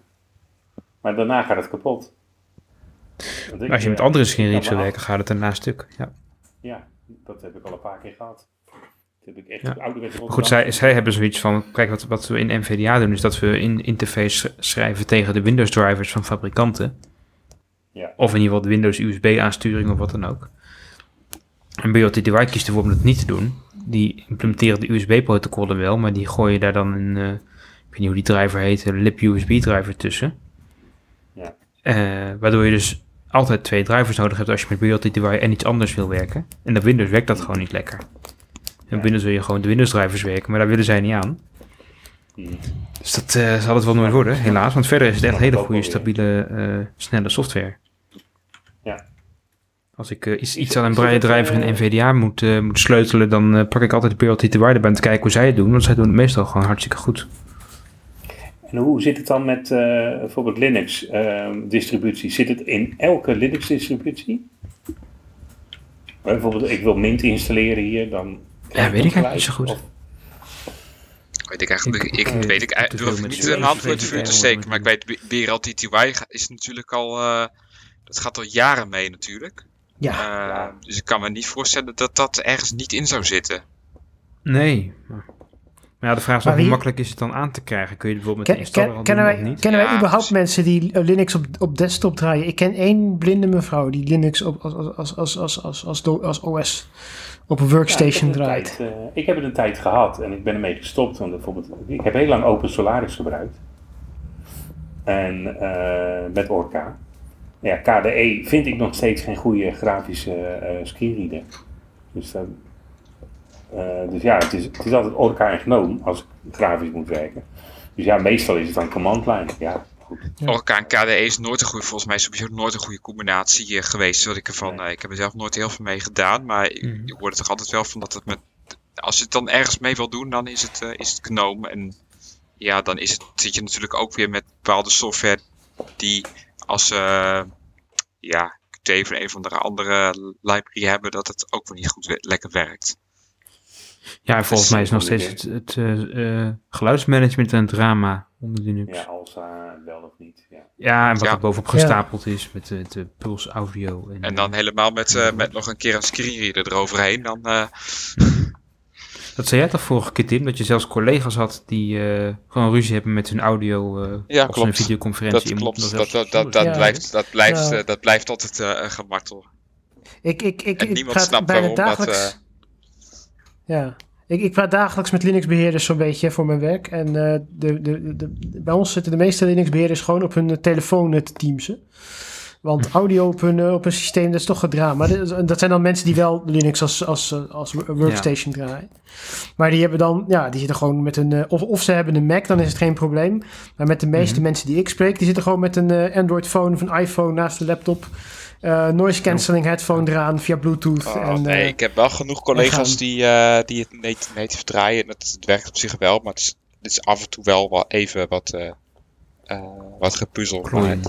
maar daarna gaat het kapot. Als je met eh, andere wil me werken, gaat het daarna stuk. Ja. Ja, dat heb ik al een paar keer gehad. Heb ik echt Ja. goed, zij, zij hebben zoiets van, kijk wat, wat we in NVDA doen, is dat we in interface sch- schrijven tegen de Windows drivers van fabrikanten. Ja. Of in ieder geval de Windows USB aansturing of wat dan ook. En BLTTY kiest ervoor om dat niet te doen. Die implementeren de USB-protocollen wel, maar die gooien daar dan een, eh, ik weet niet hoe die driver heet, een lib-USB-driver tussen. Ja. Eh, waardoor je dus altijd twee drivers nodig hebt als je met BLTTY en iets anders wil werken. En op Windows werkt dat gewoon niet lekker. En Windows wil je gewoon de Windows drivers werken, maar daar willen zij niet aan. Mhm. Dus dat eh, zal het wel nooit worden, helaas. Want verder is het echt hele goede, stabiele, eh, snelle software. Ja. Als ik eh, iets, aan een braille driver in NVDA moet, moet sleutelen, dan pak ik altijd de BLTTY erbij om te kijken hoe zij het doen. Want zij doen het meestal gewoon hartstikke goed. En hoe zit het dan met bijvoorbeeld Linux ehm, distributie? Zit het in elke Linux distributie? Bijvoorbeeld, ik wil Mint installeren hier, dan... Ja, weet ik eigenlijk niet zo goed. Weet ik eigenlijk, Ik- ik, ik, ik eh, weet ik, durf niet een hand voor het vuur te steken. Maar ik weet, B- BRL TTY is natuurlijk al, eh, dat gaat al jaren mee natuurlijk. Ja, Eh, Dus ik kan me niet voorstellen dat dat ergens niet in zou zitten. Nee. Maar ja, de vraag is Maar hoe wie- makkelijk is het dan aan te krijgen? Kun je bijvoorbeeld met Ken- installer ken- kennen doen wij, niet? kennen wij überhaupt precies. mensen die Linux op, op desktop draaien? Ik ken één blinde mevrouw die Linux op, als, als, als, als, als, als, als OS op een Ja, workstation ik, draait. tijd, eh, ik heb het een tijd gehad en ik ben ermee gestopt. Want bijvoorbeeld, ik heb heel lang Open Solaris gebruikt. En eh, met Orca. Ja, KDE vind ik nog steeds geen goede grafische eh screenreader. Dus, dat- dus ja, het is, het is altijd Orca en GNOME als ik grafisch moet werken. Dus ja, meestal is het dan command line. Ja. Ja. Orca en KDE is nooit een goede, volgens mij is het sowieso nooit een goede combinatie eh, geweest. Wat ik ervan, Nee. eh, ik heb er zelf nooit heel veel mee gedaan, maar ik, Mhm. ik hoor er toch altijd wel van dat het met, als je het dan ergens mee wil doen, dan is het, eh, is het GNOME. En ja, dan is het, zit je natuurlijk ook weer met bepaalde software die als, eh ja, of een of andere andere library hebben, dat het ook weer niet goed lekker werkt. Ja, en volgens is mij is nog steeds het, het eh, eh, geluidsmanagement een drama onder Linux. Ja, Ja, Alsa wel of niet. Ja. en wat Ja. er bovenop gestapeld is met de, de Puls Audio. En, En dan helemaal met, eh, met nog een keer een screenreader eroverheen. Dan, eh, Dat zei jij toch vorige keer, Tim? Dat je zelfs collega's had die eh, gewoon ruzie hebben met hun audio eh Ja, een klopt. videoconferentie dat klopt. Dat, dat, dat, dat, Ja. blijft, dat, blijft, Ja. dat blijft altijd eh, een gemartel. Ik, ik, ik, En ik niemand snapt bijna waarom dat. Ja, ik, ik praat dagelijks met Linux-beheerders zo'n beetje voor mijn werk. En eh, de, de, de, bij ons zitten de meeste Linux-beheerders gewoon op hun telefoon te teamsen. Want audio op hun, eh, op een systeem, dat is toch een drama. Dat, zijn dan mensen die wel Linux als, als, eh, als workstation draaien. Maar die hebben dan, ja, die zitten gewoon met een... of, of ze hebben een Mac, dan is het geen probleem. Maar met de meeste Mhm. mensen die ik spreek, die zitten gewoon met een eh, Android-phone of een iPhone naast de laptop. Eh, noise cancelling headphone eraan via Bluetooth. Oh, en, nee, eh, ik heb wel genoeg collega's die, eh, die het native, native draaien. En het, het werkt op zich wel, maar het is, het is af en toe wel wat even wat, eh eh, wat gepuzzel. Maar, Klooien.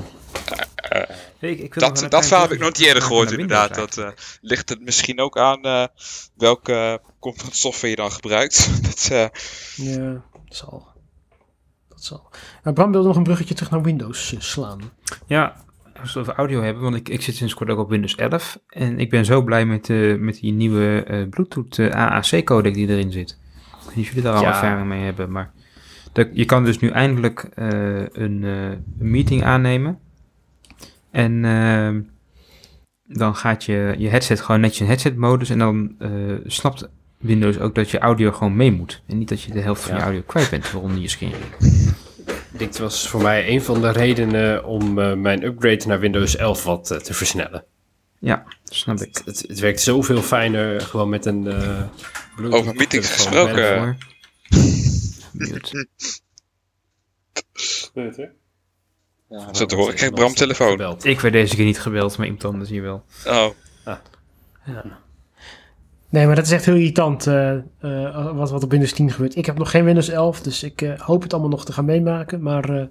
Nee, ik- ik wil nog wel dat dat verhaal heb ik nog niet eerder gehoord, inderdaad. Dat eh, ligt het misschien ook aan eh, welke component software je dan gebruikt. dat, eh, Ja, dat zal. Dat zal. Nou, Bram wilde nog een bruggetje terug naar Windows slaan. Ja, als we het over audio hebben, want ik, ik zit sinds kort ook op Windows 11. En ik ben zo blij met, eh, met die nieuwe eh, Bluetooth eh, AAC-codec die erin zit. Ik weet jullie daar al Ja. ervaring mee hebben, maar dat, je kan dus nu eindelijk een, meeting aannemen. En ehm, dan gaat je, je headset gewoon netjes in headset-modus. En dan snapt Windows ook dat je audio gewoon mee moet. En niet dat je de helft van je audio kwijt bent, waaronder je screen. Dit was voor mij een van de redenen om eh, mijn upgrade naar Windows 11 wat eh, te versnellen. Ja, snap ik. Het, het, het werkt zoveel fijner gewoon met een eh Bluetooth Over meetings gesproken. Mute. Ja, zo te horen. Ik krijg Bram telefoon. Gebeld. Ik werd deze keer niet gebeld, maar iemand anders hier wel. Oh, Nee, maar dat is echt heel irritant eh, eh, wat, wat op Windows 10 gebeurt. Ik heb nog geen Windows 11, dus ik eh, hoop het allemaal nog te gaan meemaken. Maar eh,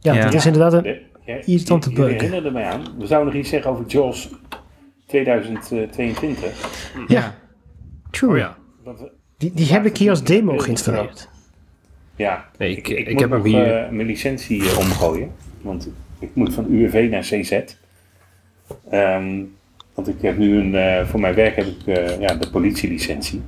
ja, Ja. dat is inderdaad een... Ja, ja, Irritante bug. Je herinnerde mij aan. We zouden nog iets zeggen over JAWS 2022. Ja, true. Oh ja. We- Die, die heb ik hier als demo geïnstalleerd. Ja, Nee, ik- ik moet heb hem nog, hier. eh, mijn licentie omgooien. Want ik moet van UWV naar CZ. Ehm, want ik heb nu een, eh, voor mijn werk heb ik eh, ja, de politielicentie.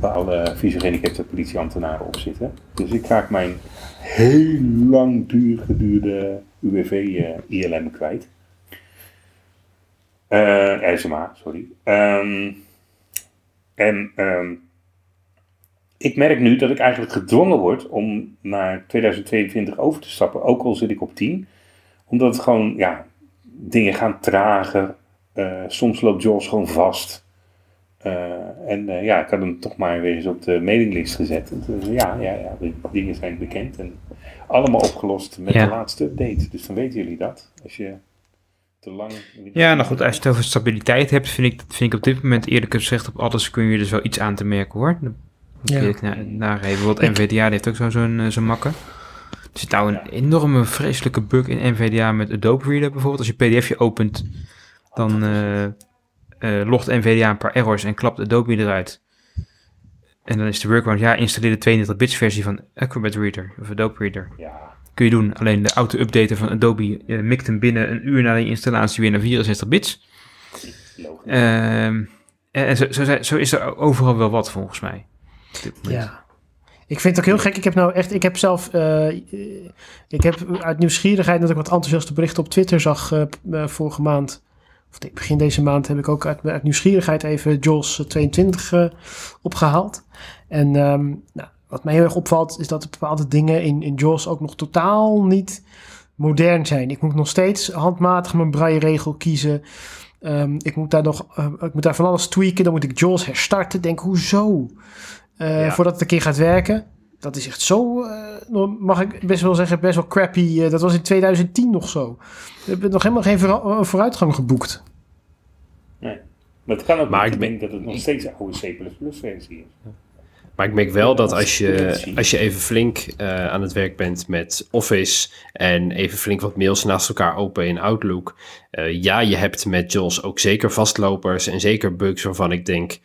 Waar alle fysiogehandicapte politieambtenaren op zitten. Dus ik raak mijn heel lang duur geduurde UWV eh, kwijt. Eh SMA, sorry. Ehm, en ehm, ik merk nu dat ik eigenlijk gedwongen word om naar 2022 over te stappen, ook al zit ik op 10. Omdat het gewoon, ja, dingen gaan trager. Eh, soms loopt Jos gewoon vast. Eh, en eh, ja, ik had hem toch maar weer eens op de mailinglist gezet. Ja, ja, ja, de dingen zijn bekend en allemaal opgelost met Ja. de laatste update. Dus dan weten jullie dat. Als je te lang... Ja, nou goed, als je het over stabiliteit hebt, vind ik, vind ik op dit moment eerlijk gezegd op alles kun je dus wel iets aan te merken hoor. Dan Ja. ik na, nageven. Want NVDA die heeft ook zo- zo'n zo'n makken. Er zit nou een enorme vreselijke bug in NVDA met Adobe Reader bijvoorbeeld. Als je pdfje opent, dan eh, eh, logt NVDA een paar errors en klapt Adobe eruit. En dan is de workaround, ja, installeer de 32-bits versie van Acrobat Reader of Adobe Reader. Ja, Kun je doen, alleen de auto-updaten van Adobe eh, mikt hem binnen een uur na de installatie weer naar 64 bits. Ehm, en en zo, zo, zo is er overal wel wat volgens mij. Ja. Ik vind het ook heel gek. Ik heb nou echt, ik heb zelf, ik heb uit nieuwsgierigheid dat ik wat enthousiaste berichten op Twitter zag vorige maand. Of begin deze maand heb ik ook uit, uit nieuwsgierigheid even Jaws 22 eh, opgehaald. En ehm, nou, wat mij heel erg opvalt is dat er bepaalde dingen in, in Jaws ook nog totaal niet modern zijn. Ik moet nog steeds handmatig mijn braille-regel kiezen. Ehm, ik, moet daar nog, eh, ik moet daar van alles tweaken. Dan moet ik Jaws herstarten. Denk, hoezo? Eh, Ja. Voordat het een keer gaat werken. Dat is echt zo, eh, mag ik best wel zeggen, best wel crappy. Eh, dat was in 2010 nog zo. We hebben nog helemaal geen eh, vooruitgang geboekt. Maar het kan ook Maar maar ik denk dat het nog steeds een oude C++ versie is. Maar ik merk wel dat als je, als je even flink eh, aan het werk bent met Office en even flink wat mails naast elkaar open in Outlook. eh, ja, je hebt met JAWS ook zeker vastlopers en zeker bugs waarvan ik denk,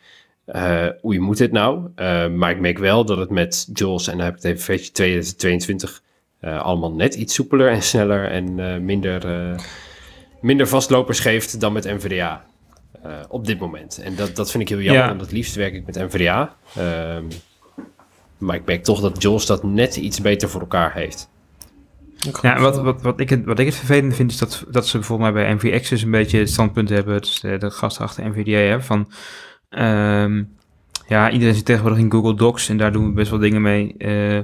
eh, oei, moet dit nou? Eh, maar ik merk wel dat het met JAWS, en dan heb ik het even versie 2022, eh, allemaal net iets soepeler en sneller en eh, minder, eh, minder vastlopers geeft dan met NVDA. eh, op dit moment. En dat, dat vind ik heel jammer, Ja. want het liefst werk ik met NVDA. Ehm, maar ik merk toch dat JAWS dat net iets beter voor elkaar heeft. Ja, wat, wat, wat, ik het, wat ik het vervelend vind, is dat, dat ze bijvoorbeeld mij bij Access een beetje het standpunt hebben, dus de, de gasten achter NVDA hebben, van ehm, ja, iedereen zit tegenwoordig in Google Docs en daar doen we best wel dingen mee. eh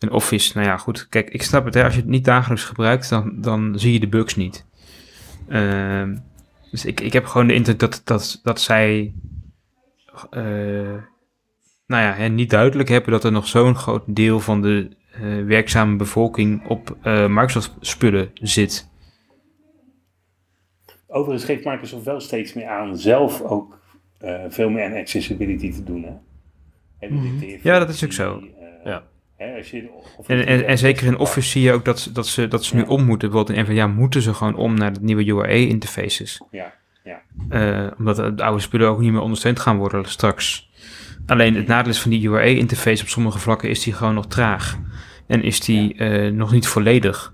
en Office, nou ja, goed, kijk, ik snap het, hè, als je het niet dagelijks gebruikt, dan, dan zie je de bugs niet. Ehm, dus ik, ik heb gewoon de indruk dat, dat, dat zij eh, nou ja, hè, niet duidelijk hebben dat er nog zo'n groot deel van de eh, werkzame bevolking op eh, Microsoft spullen zit. Overigens geeft Microsoft wel steeds meer aan zelf ook eh, veel meer aan accessibility te doen. Hè? En Mhm. Ja, dat is ook zo. eh, Ja. Hè, als je, of En, en, en zeker in Office zie je ook dat, ze- dat ze, dat ze nu Ja. om moeten. Bijvoorbeeld in NVDA moeten ze gewoon om naar de nieuwe UAE-interfaces. Ja, ja. Eh, omdat de oude spullen ook niet meer ondersteund gaan worden straks. Alleen het nadeel is van die UAE-interface op sommige vlakken is die gewoon nog traag. En is die nog niet volledig.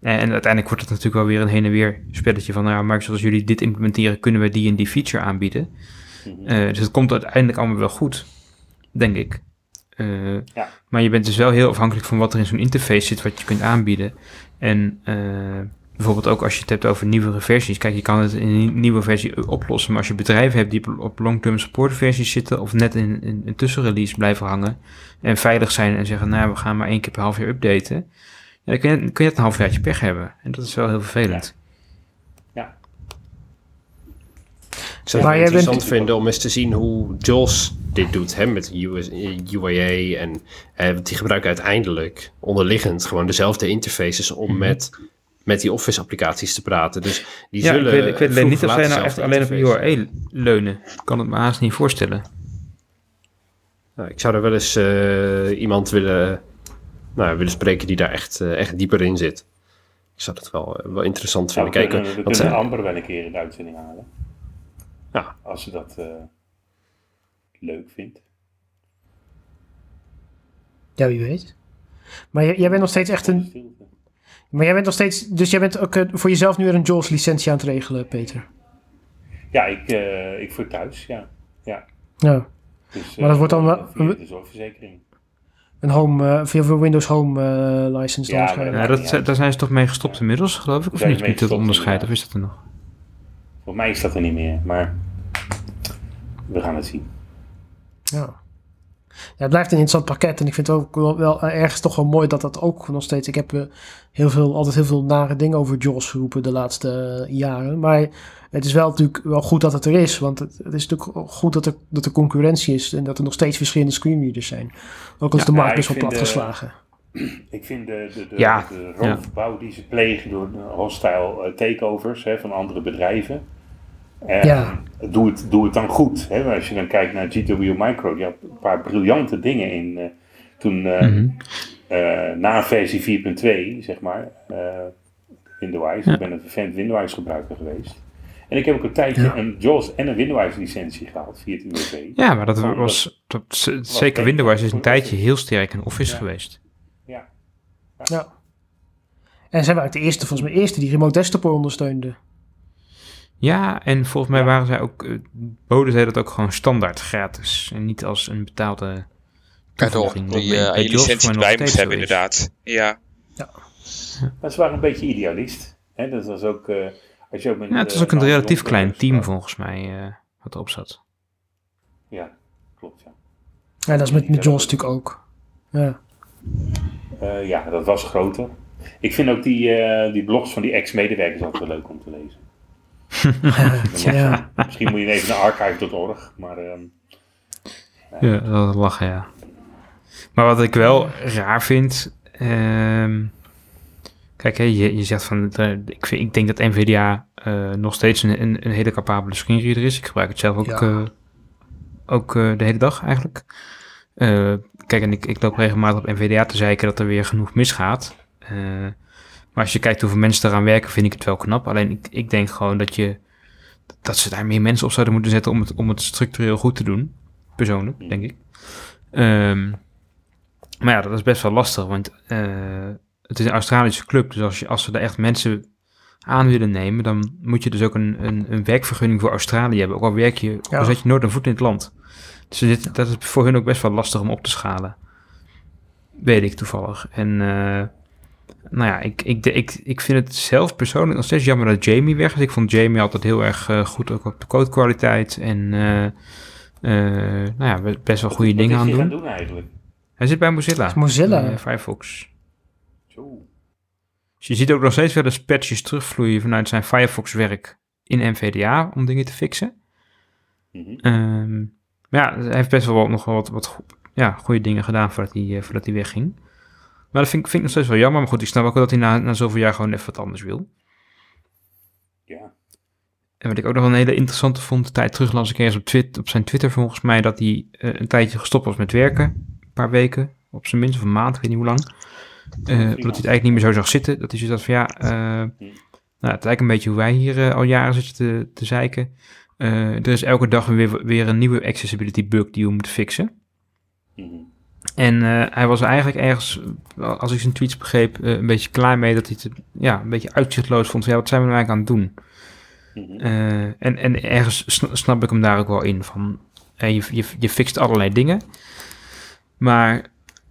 En, en uiteindelijk wordt het natuurlijk wel weer een heen en weer spelletje van, nou ja, Microsoft, als jullie dit implementeren, kunnen we die en die feature aanbieden. Mhm. Eh, dus het komt uiteindelijk allemaal wel goed, denk ik. Eh, Ja. Maar je bent dus wel heel afhankelijk van wat er in zo'n interface zit, wat je kunt aanbieden. En eh, bijvoorbeeld ook als je het hebt over nieuwere versies. Kijk, je kan het in een nieuwe versie oplossen, maar als je bedrijven hebt die op- op long-term support versies zitten of net in, in een tussenrelease blijven hangen en veilig zijn en zeggen, nou, we gaan maar één keer per half jaar updaten. Ja, dan kun je, kun je het een half jaartje pech hebben. En dat is wel heel vervelend. Ik zou het bent- interessant vinden om eens te zien hoe JAWS dit doet, hè, met US, UAA. En eh, die gebruiken uiteindelijk onderliggend gewoon dezelfde interfaces om met, met die Office-applicaties te praten. Dus die Ja, ik zullen. weet, ik weet niet of zij nou echt alleen op. URL leunen. Ik kan het me haast niet voorstellen. Nou, ik zou er wel eens eh, iemand willen, nou, willen spreken die daar echt, eh, echt dieper in zit. Ik zou dat wel, eh, wel interessant Nou, vinden. we Kijken, kunnen, we kunnen Amber wel een keer in de uitzending halen. Ja. Als ze dat eh, leuk vindt. Ja, wie weet. Maar jij, jij bent nog steeds echt een. Maar jij bent nog steeds. Dus jij bent ook voor jezelf nu weer een JAWS licentie aan het regelen, Peter. Ja, ik, eh, ik voor thuis, ja. ja. Ja. Dus, Maar dat wordt dan wel- de zorgverzekering. Een home, eh, via voor Windows Home eh, license Ja. Ja, dat, uit. daar zijn ze toch mee gestopt inmiddels, geloof ik? Of niet? dat gestopt, onderscheid, of is dat er nog? Voor mij is dat er niet meer, maar we gaan het zien. Ja. Ja, het blijft een interessant pakket. En ik vind het ook wel, wel eh, ergens toch wel mooi dat dat ook nog steeds... Ik heb heel veel, altijd heel veel nare dingen over JAWS geroepen de laatste jaren. Maar het is wel natuurlijk wel goed dat het er is. Want het, het is natuurlijk goed dat er, dat er concurrentie is. En dat er nog steeds verschillende screenreaders zijn. Ook al is Ja, de markt ja, best ik wel vind, eh, platgeslagen. Ik vind de, de, de, Ja, de roofbouw die ze plegen door de hostile eh, takeovers hè, van andere bedrijven. eh, Ja. doe, het, doe het dan goed. Hè? Als je dan kijkt naar GW Micro, die had een paar briljante dingen in. eh, toen eh, na versie 4.2, zeg maar, eh Windows. Ik ben een vervent Windows gebruiker geweest. En ik heb ook een tijdje Ja. een JAWS en een Windows licentie gehaald via het. Ja, maar dat was... Dat, zeker Windows is een tijdje heel sterk in Office Ja. geweest. Ja. Ja. En zij waren de eerste, volgens mij, eerste die remote desktop ondersteunde. Ja, en volgens mij Ja. waren zij ook... eh, boden zij dat ook gewoon standaard gratis. En niet als een betaalde Ja, toevoeging. Die je JAWS licentie steeds hebben, inderdaad. Ja. Maar ze waren een beetje idealist. Hè? Dat was ook, eh, als je ook met, Ja, het was eh, ook een relatief klein team sprak. volgens mij eh, wat erop zat. Ja, klopt. Ja. Ja, dat is met, met JAWS natuurlijk ook. Ja. Eh, ja, dat was groter. Ik vind ook die, eh, die blogs van die ex-medewerkers altijd wel leuk om te lezen. ja. Misschien moet je even naar archive.org, maar ehm, Ja, dat lachen, ja. Maar wat ik wel raar vind... ehm, kijk, je, je zegt van... eh, ik, vind, ik denk dat NVIDIA eh, nog steeds een, een, een hele capabele screenreader is. Ik gebruik het zelf ook, Ja. eh, ook de hele dag eigenlijk. Kijk, en ik, ik loop regelmatig op NVIDIA te zeiken dat er weer genoeg misgaat. Maar als je kijkt hoeveel mensen eraan werken, vind ik het wel knap. Alleen ik, ik denk gewoon dat je... dat ze daar meer mensen op zouden moeten zetten om het, om het structureel goed te doen. Persoonlijk, denk ik. Ehm, maar ja, dat is best wel lastig, want het is een Australische club. Dus als, je, als ze er echt mensen aan willen nemen, dan moet je dus ook een, een, een werkvergunning voor Australië hebben. Ook al werk je, al zet je nooit een voet in het land. Dus dit, dat is voor hun ook best wel lastig om op te schalen. Weet ik toevallig. En eh, nou ja, ik, ik, ik, ik vind het zelf persoonlijk nog steeds jammer dat Jamie weg is. Ik vond Jamie altijd heel erg eh, goed ook op de codekwaliteit. En eh, eh, nou ja, best wel goede Wat dingen is aan hij doen. gaan doen eigenlijk? Hij zit bij Mozilla. is Mozilla. eh, Firefox. Zo. Dus je ziet ook nog steeds wel eens patches terugvloeien vanuit zijn Firefox-werk in NVDA om dingen te fixen. Mhm. Ehm, maar ja, hij heeft best wel wat- nog wel wat, wat ja, goede dingen gedaan voordat hij, eh, voordat hij wegging. Maar dat vind, ik- vind ik nog steeds wel jammer. Maar goed, ik snap ook wel dat hij na, na zoveel jaar gewoon even wat anders wil. Ja. En wat ik ook nog een hele interessante vond, een tijd terug las ik ergens op, twit, op zijn Twitter volgens mij, dat hij eh, een tijdje gestopt was met werken. Een paar weken, op zijn minst, of een maand, ik weet niet hoe lang. Eh, omdat hij het eigenlijk niet meer zo zag zitten. Dat hij zoiets had van, ja, eh, nou, het is eigenlijk een beetje hoe wij hier eh, al jaren zitten te, te zeiken. Er is elke dag weer, weer een nieuwe accessibility bug die we moeten fixen. Mhm. En hij was eigenlijk ergens, als ik zijn tweets begreep, een beetje klaar mee dat hij het ja, een beetje uitzichtloos vond. Ja, wat zijn we nou eigenlijk aan het doen? Mhm. En, en ergens sna- snap ik hem daar ook wel in. Van, je, je, je fixt allerlei dingen. Maar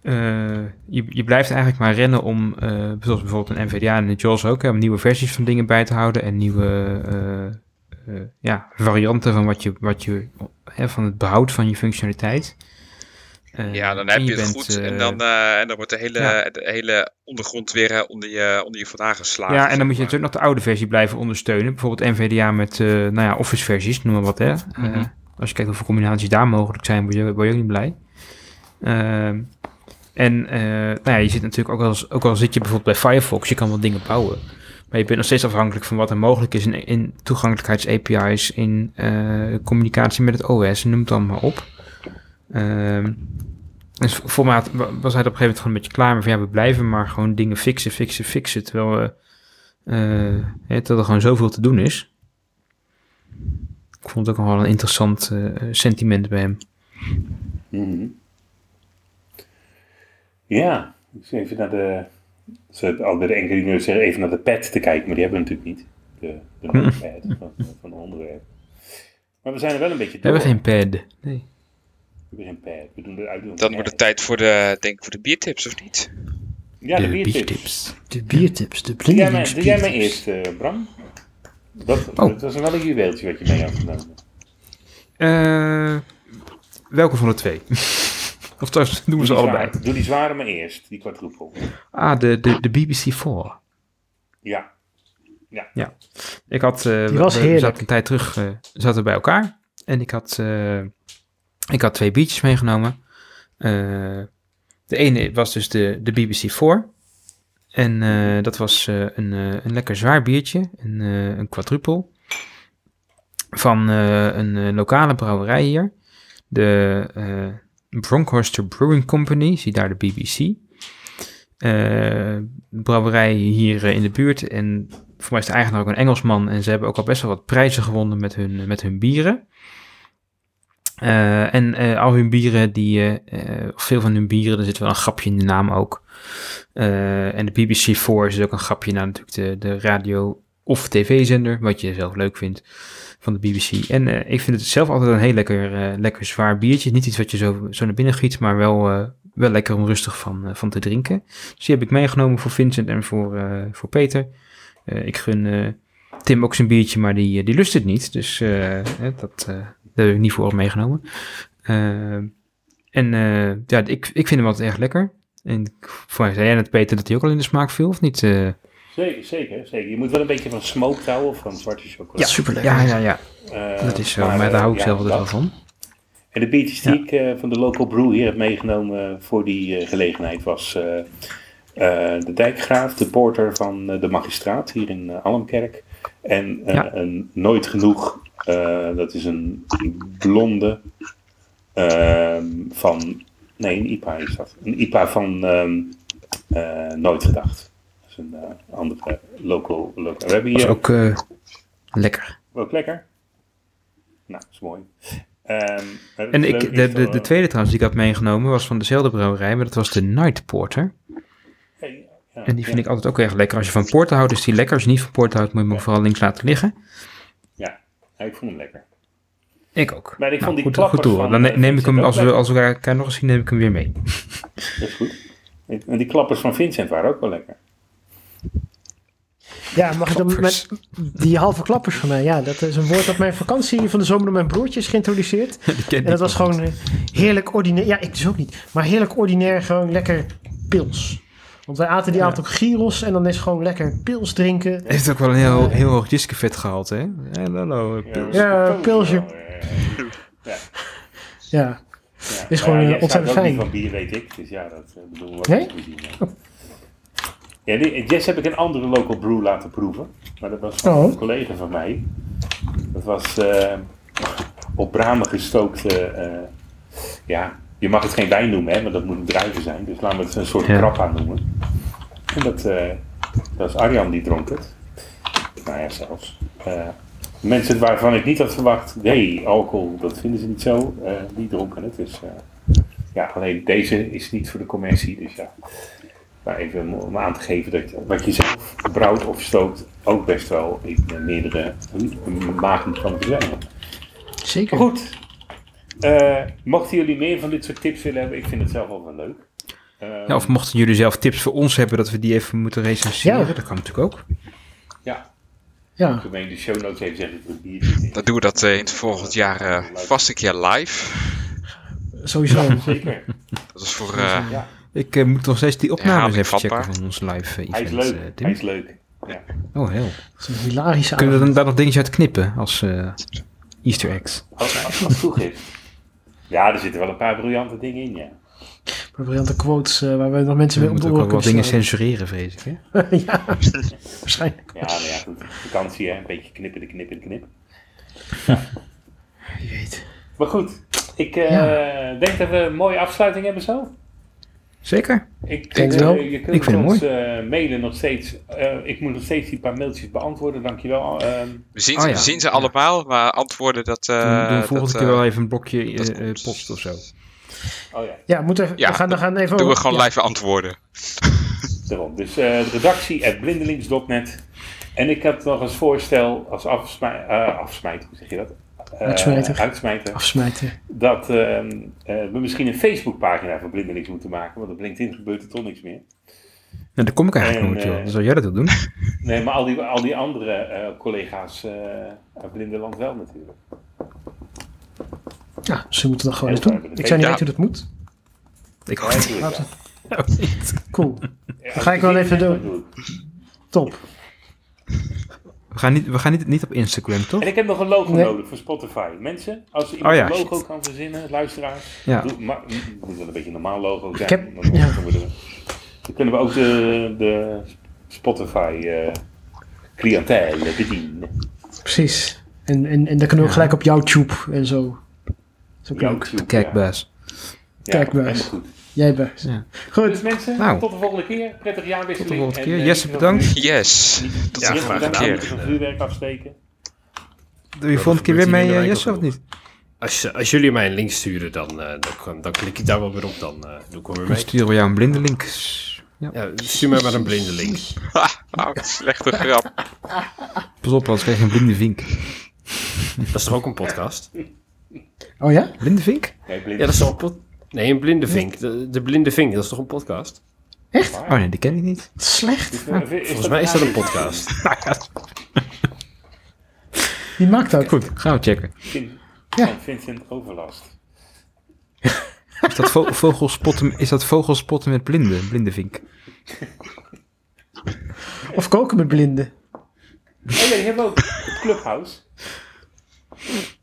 eh, je, je blijft eigenlijk maar rennen om, eh, zoals bijvoorbeeld een NVDA en de JAWS ook, hè, om nieuwe versies van dingen bij te houden. En nieuwe eh, ja, varianten van, wat je, wat je, hè, van het behoud van je functionaliteit. Ja, dan heb je het bent, goed. en, dan, en dan wordt de hele, ja. de hele ondergrond weer onder, je, onder je vandaan geslagen. Ja, en dan moet je natuurlijk nog de oude versie blijven ondersteunen. Bijvoorbeeld NVDA met nou ja, Office versies, noem maar wat. Hè. Eh, als je kijkt hoeveel combinaties daar mogelijk zijn, word je, word je ook niet blij. En eh, nou ja, je zit natuurlijk ook eens, ook al zit je bijvoorbeeld bij Firefox, je kan wel dingen bouwen. Maar je bent nog steeds afhankelijk van wat er mogelijk is in, in toegankelijkheids-API's, in eh, communicatie met het OS, noem het allemaal op. Ehm, dus voor was hij op een gegeven moment gewoon een beetje klaar mee van ja, we blijven maar gewoon dingen fixen, fixen, fixen, terwijl, we, eh, hè, terwijl er gewoon zoveel te doen is. Ik vond het ook wel een interessant eh, sentiment bij hem. Mhm. Ja, ik zit even naar de. Ze hebben al bij de enkele zeggen even naar de pad te kijken, maar die hebben we natuurlijk niet. De, de Hm. notepad van, van het onderwerp. Maar we zijn er wel een beetje We door. hebben geen pad. Nee. We hebben geen pad. We doen de uitdoen. Dan wordt het tijd voor de, denk ik, voor de biertips, of niet? Ja, de, de biertips. biertips. De biertips, de Doe jij, mij, blindelings doe jij mij biertips. eerst, eh, Bram? Dat, Oh. dat was wel een juweeltje wat je mee had genomen. Eh, welke van de twee? Of trouwens, doen we ze allebei. Doe die zware maar eerst, die quadruple. Ah, de, de, de BBC 4. Ja. Ik had, eh, Die was we- heerlijk. zaten een tijd terug, eh, zaten bij elkaar. En ik had, eh, ik had twee biertjes meegenomen. Eh, de ene was dus de, de BBC 4. En eh, dat was eh, een, eh, een lekker zwaar biertje, een, eh een quadruple. Van eh, een lokale brouwerij hier. De eh Bronkhorster Brewing Company, zie daar de BBC. Eh, brouwerij hier eh, in de buurt. En voor mij is de eigenaar ook een Engelsman. En ze hebben ook al best wel wat prijzen gewonnen met hun, met hun bieren. Eh, en eh, al hun bieren, die, eh, eh, veel van hun bieren, er zit wel een grapje in de naam ook. Eh, en de BBC 4 is ook een grapje naar natuurlijk de, de radio- of tv-zender, wat je zelf leuk vindt van de BBC. En eh, ik vind het zelf altijd een heel lekker, eh, lekker zwaar biertje. Niet iets wat je zo, zo naar binnen giet, maar wel, eh, wel lekker om rustig van, van te drinken. Dus die heb ik meegenomen voor Vincent en voor, voor Peter. Ik gun Tim ook zijn biertje, maar die, die lust het niet. Dus dat, heb ik niet voor meegenomen. En ja, ik, ik vind hem altijd erg lekker. En voor mij zei jij net, Peter, dat hij ook al in de smaak viel, of niet? Eh? Zeker, zeker, zeker. Je moet wel een beetje van smoke houden of van zwarte chocolade. ja, super lekker. Ja, ja, ja. Eh, Dat is zo. Maar, daar hou ik eh, zelf wel van. En de biertjes die Ja. ik eh, van de local brew hier heb meegenomen voor die eh, gelegenheid was eh, eh, de dijkgraaf, de porter van eh, de magistraat hier in eh, Almkerk. En eh, Ja. een nooit genoeg, eh, dat is een blonde ehm, van, nee een IPA is dat. Een IPA van ehm, eh, Nooit Gedacht. Is een eh, andere local, local. We hebben hier ook eh, lekker. ook lekker. Nou, dat is mooi. Ehm, En leuke ik, de, de, dat- de tweede trouwens die ik had meegenomen was van dezelfde brouwerij, maar dat was de Night Porter. Hey, ja, En die vind ja. ik altijd ook erg lekker. Als je van porter houdt, is die lekker. Als je niet van porter houdt, moet je hem vooral links laten liggen. Ja, ik vond hem lekker. Ik ook. Maar ik Nou, vond die goed, klappers goed Dan ne- eh, neem ik hem, als we, als we elkaar nog eens zien, neem ik hem weer mee. Dat is goed. En die klappers van Vincent waren ook wel lekker. Ja, mag ik dan met die halve klappers van mij? Ja, dat is een woord dat mijn vakantie van de zomer door mijn broertje is geïntroduceerd. En dat was gewoon heerlijk ordinair. Ja, ik dus ook niet. Maar heerlijk ordinair, gewoon lekker pils. Want wij aten die avond ook gyros en dan is gewoon lekker pils drinken. Heeft ook wel een heel, heel hoog diskevet gehaald, hè? Hallo, pils. Ja, pilsje. Ja, ja. Is gewoon, ja, eh, ontzettend fijn. niet van bier, weet ik. Dus ja, dat eh, bedoel ik Nee? Ja, die, Jess heb ik een andere local brew laten proeven. Maar dat was van Oh. een collega van mij. Dat was eh, op bramen gestookte... eh, ja, je mag het geen wijn noemen, hè, maar dat moet een druiven zijn. Dus laten we het een soort Ja. grappa noemen. En dat, eh, dat is Arjan die dronk het. Nou ja, zelfs. Eh, mensen waarvan ik niet had verwacht, nee, alcohol, dat vinden ze niet zo. eh, die dronken het. Dus eh, ja, alleen deze is niet voor de commercie. Dus ja, maar even om- aan te geven dat je- wat je zelf brouwt of stookt ook best wel in eh, meerdere magen kan verzamelen. zeker. Goed, eh, mochten jullie meer van dit soort tips willen hebben, ik vind het zelf wel wel leuk. Eh, Ja, of mochten jullie zelf tips voor ons hebben dat we die even moeten recenseren, Ja. dat kan natuurlijk ook. ja, Ja, ben je de show notes even zeggen, ik in. Dan doen we dat eh, in het volgend jaar eh, vast een keer live. sowieso. Zeker. Dat is voor... eh, Ja, Ik eh, moet nog steeds die opnames even checken van ons live eh, hij is event, leuk. eh, hij is leuk. Ja. Oh, heel. Dat is een hilarische Kunnen we daar nog dingetjes uit knippen als eh, easter eggs? Als, als het goed is. Ja, er zitten wel een paar briljante dingen in, ja. Maar briljante quotes eh, waar we nog mensen mee op de moeten ook oren wel wat dingen censureren, vrees ik. Hè? ja, waarschijnlijk. Ja, nou ja, goed. Vakantie, hè. Een beetje knippen, de knippen, de knip. Wie weet. Maar goed, ik eh, denk dat we een mooie afsluiting hebben zo. Zeker. Ik Denk eh, wel. Je kunt Ik vind het ons eh, mailen nog steeds. Eh, ik moet nog steeds die paar mailtjes beantwoorden, dankjewel. Ehm we, zien, Oh ja. we zien ze allemaal, maar antwoorden dat... eh Doen, volgende dat, keer wel even een blokje post of zo. oh ja, Ja, moet even, Ja, we gaan, we gaan even Doen we gewoon ja. live antwoorden. daarom. Dus eh redactie at blindelings.net. En ik had nog als voorstel, als afsmij, eh, afsmijter, hoe zeg je dat? Eh, Uitsmijter. uitsmijter. Afsmijten. Dat ehm, eh, we misschien een Facebookpagina voor Blindelings moeten maken, want op LinkedIn gebeurt er toch niks meer. Nou, daar kom ik eigenlijk En, nooit, joh. eh, Dus zou jij dat doen? Nee, maar al die, al die andere eh, collega's eh uit Blindeland wel natuurlijk. Ja, ze moeten dat gewoon eens doen. Ik zou niet Ja. weten hoe dat moet. Ik Laten wel. Cool. Ja, ga ik wel even doen. dan. Top. We gaan, niet, we gaan niet, niet op Instagram, toch? En ik heb nog een logo Nee. nodig voor Spotify. Mensen, als iemand Oh ja, een logo kan verzinnen, luisteraars. Ja. Doe, maar, het moet wel een beetje een normaal logo zijn. Ik heb- ja. dan kunnen we ook de, de Spotify eh cliëntele bedienen. Precies. En, en, en dan kunnen we Ja. gelijk op YouTube en zo. Leuk. YouTube, Kijk, ja. Bas. Ja, Kijkbaas. Jij bent. Ja. Goed. Dus mensen, Nou. tot de volgende keer. Prettig jaarwisseling. Tot de volgende En, keer. eh, Jesse, veel- bedankt. Yes. Tot ja, de volgende keer. Vuurwerk afsteken. Doe je volgende keer weer mee, in eh, Jesse, of niet? Als, als jullie mij een link sturen, dan, eh, dan, dan klik ik daar wel weer op. Dan eh, doe ik wel weer Dan mee. sturen we jou een blinde link. Ja. Ja, stuur mij maar een blinde link. Ha, oh, slechte grap. Pas op, anders krijg je een blinde vink. Dat is toch ook een podcast? Oh ja? Blinde vink? Nee. Ja, dat is toch een pod- Nee, een blinde vink. De, de blinde vink, dat is toch een podcast? Oh nee, die ken ik niet. Slecht. Volgens mij is dat een podcast. Wie maakt dat? Goed, gaan we checken. Vin- Ja. Van Vincent Overlast. Is dat, vo vogelspotten, is dat vogelspotten met blinde, blinde vink? Of koken met blinden. Oh ja, die hebben we ook. Het Clubhouse.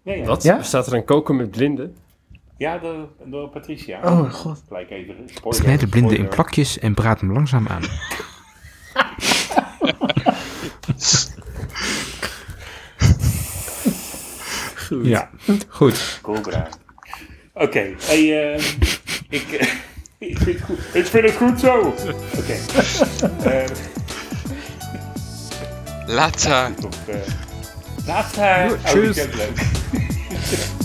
Ja, ja. Wat? Ja? Bestaat er een koken met blinden? Ja, door, door Patricia. Oh god. Gelijk even spoiler. Snijd de blinde in spoiler. plakjes en braad hem langzaam aan. Goed. Ja, goed. Cobra. Oké, hey, eh, ik, ik, vind het goed. ik vind het goed zo. Oké. Eh, Later. Of, eh, laat haar. Oh, Tjus. leuk.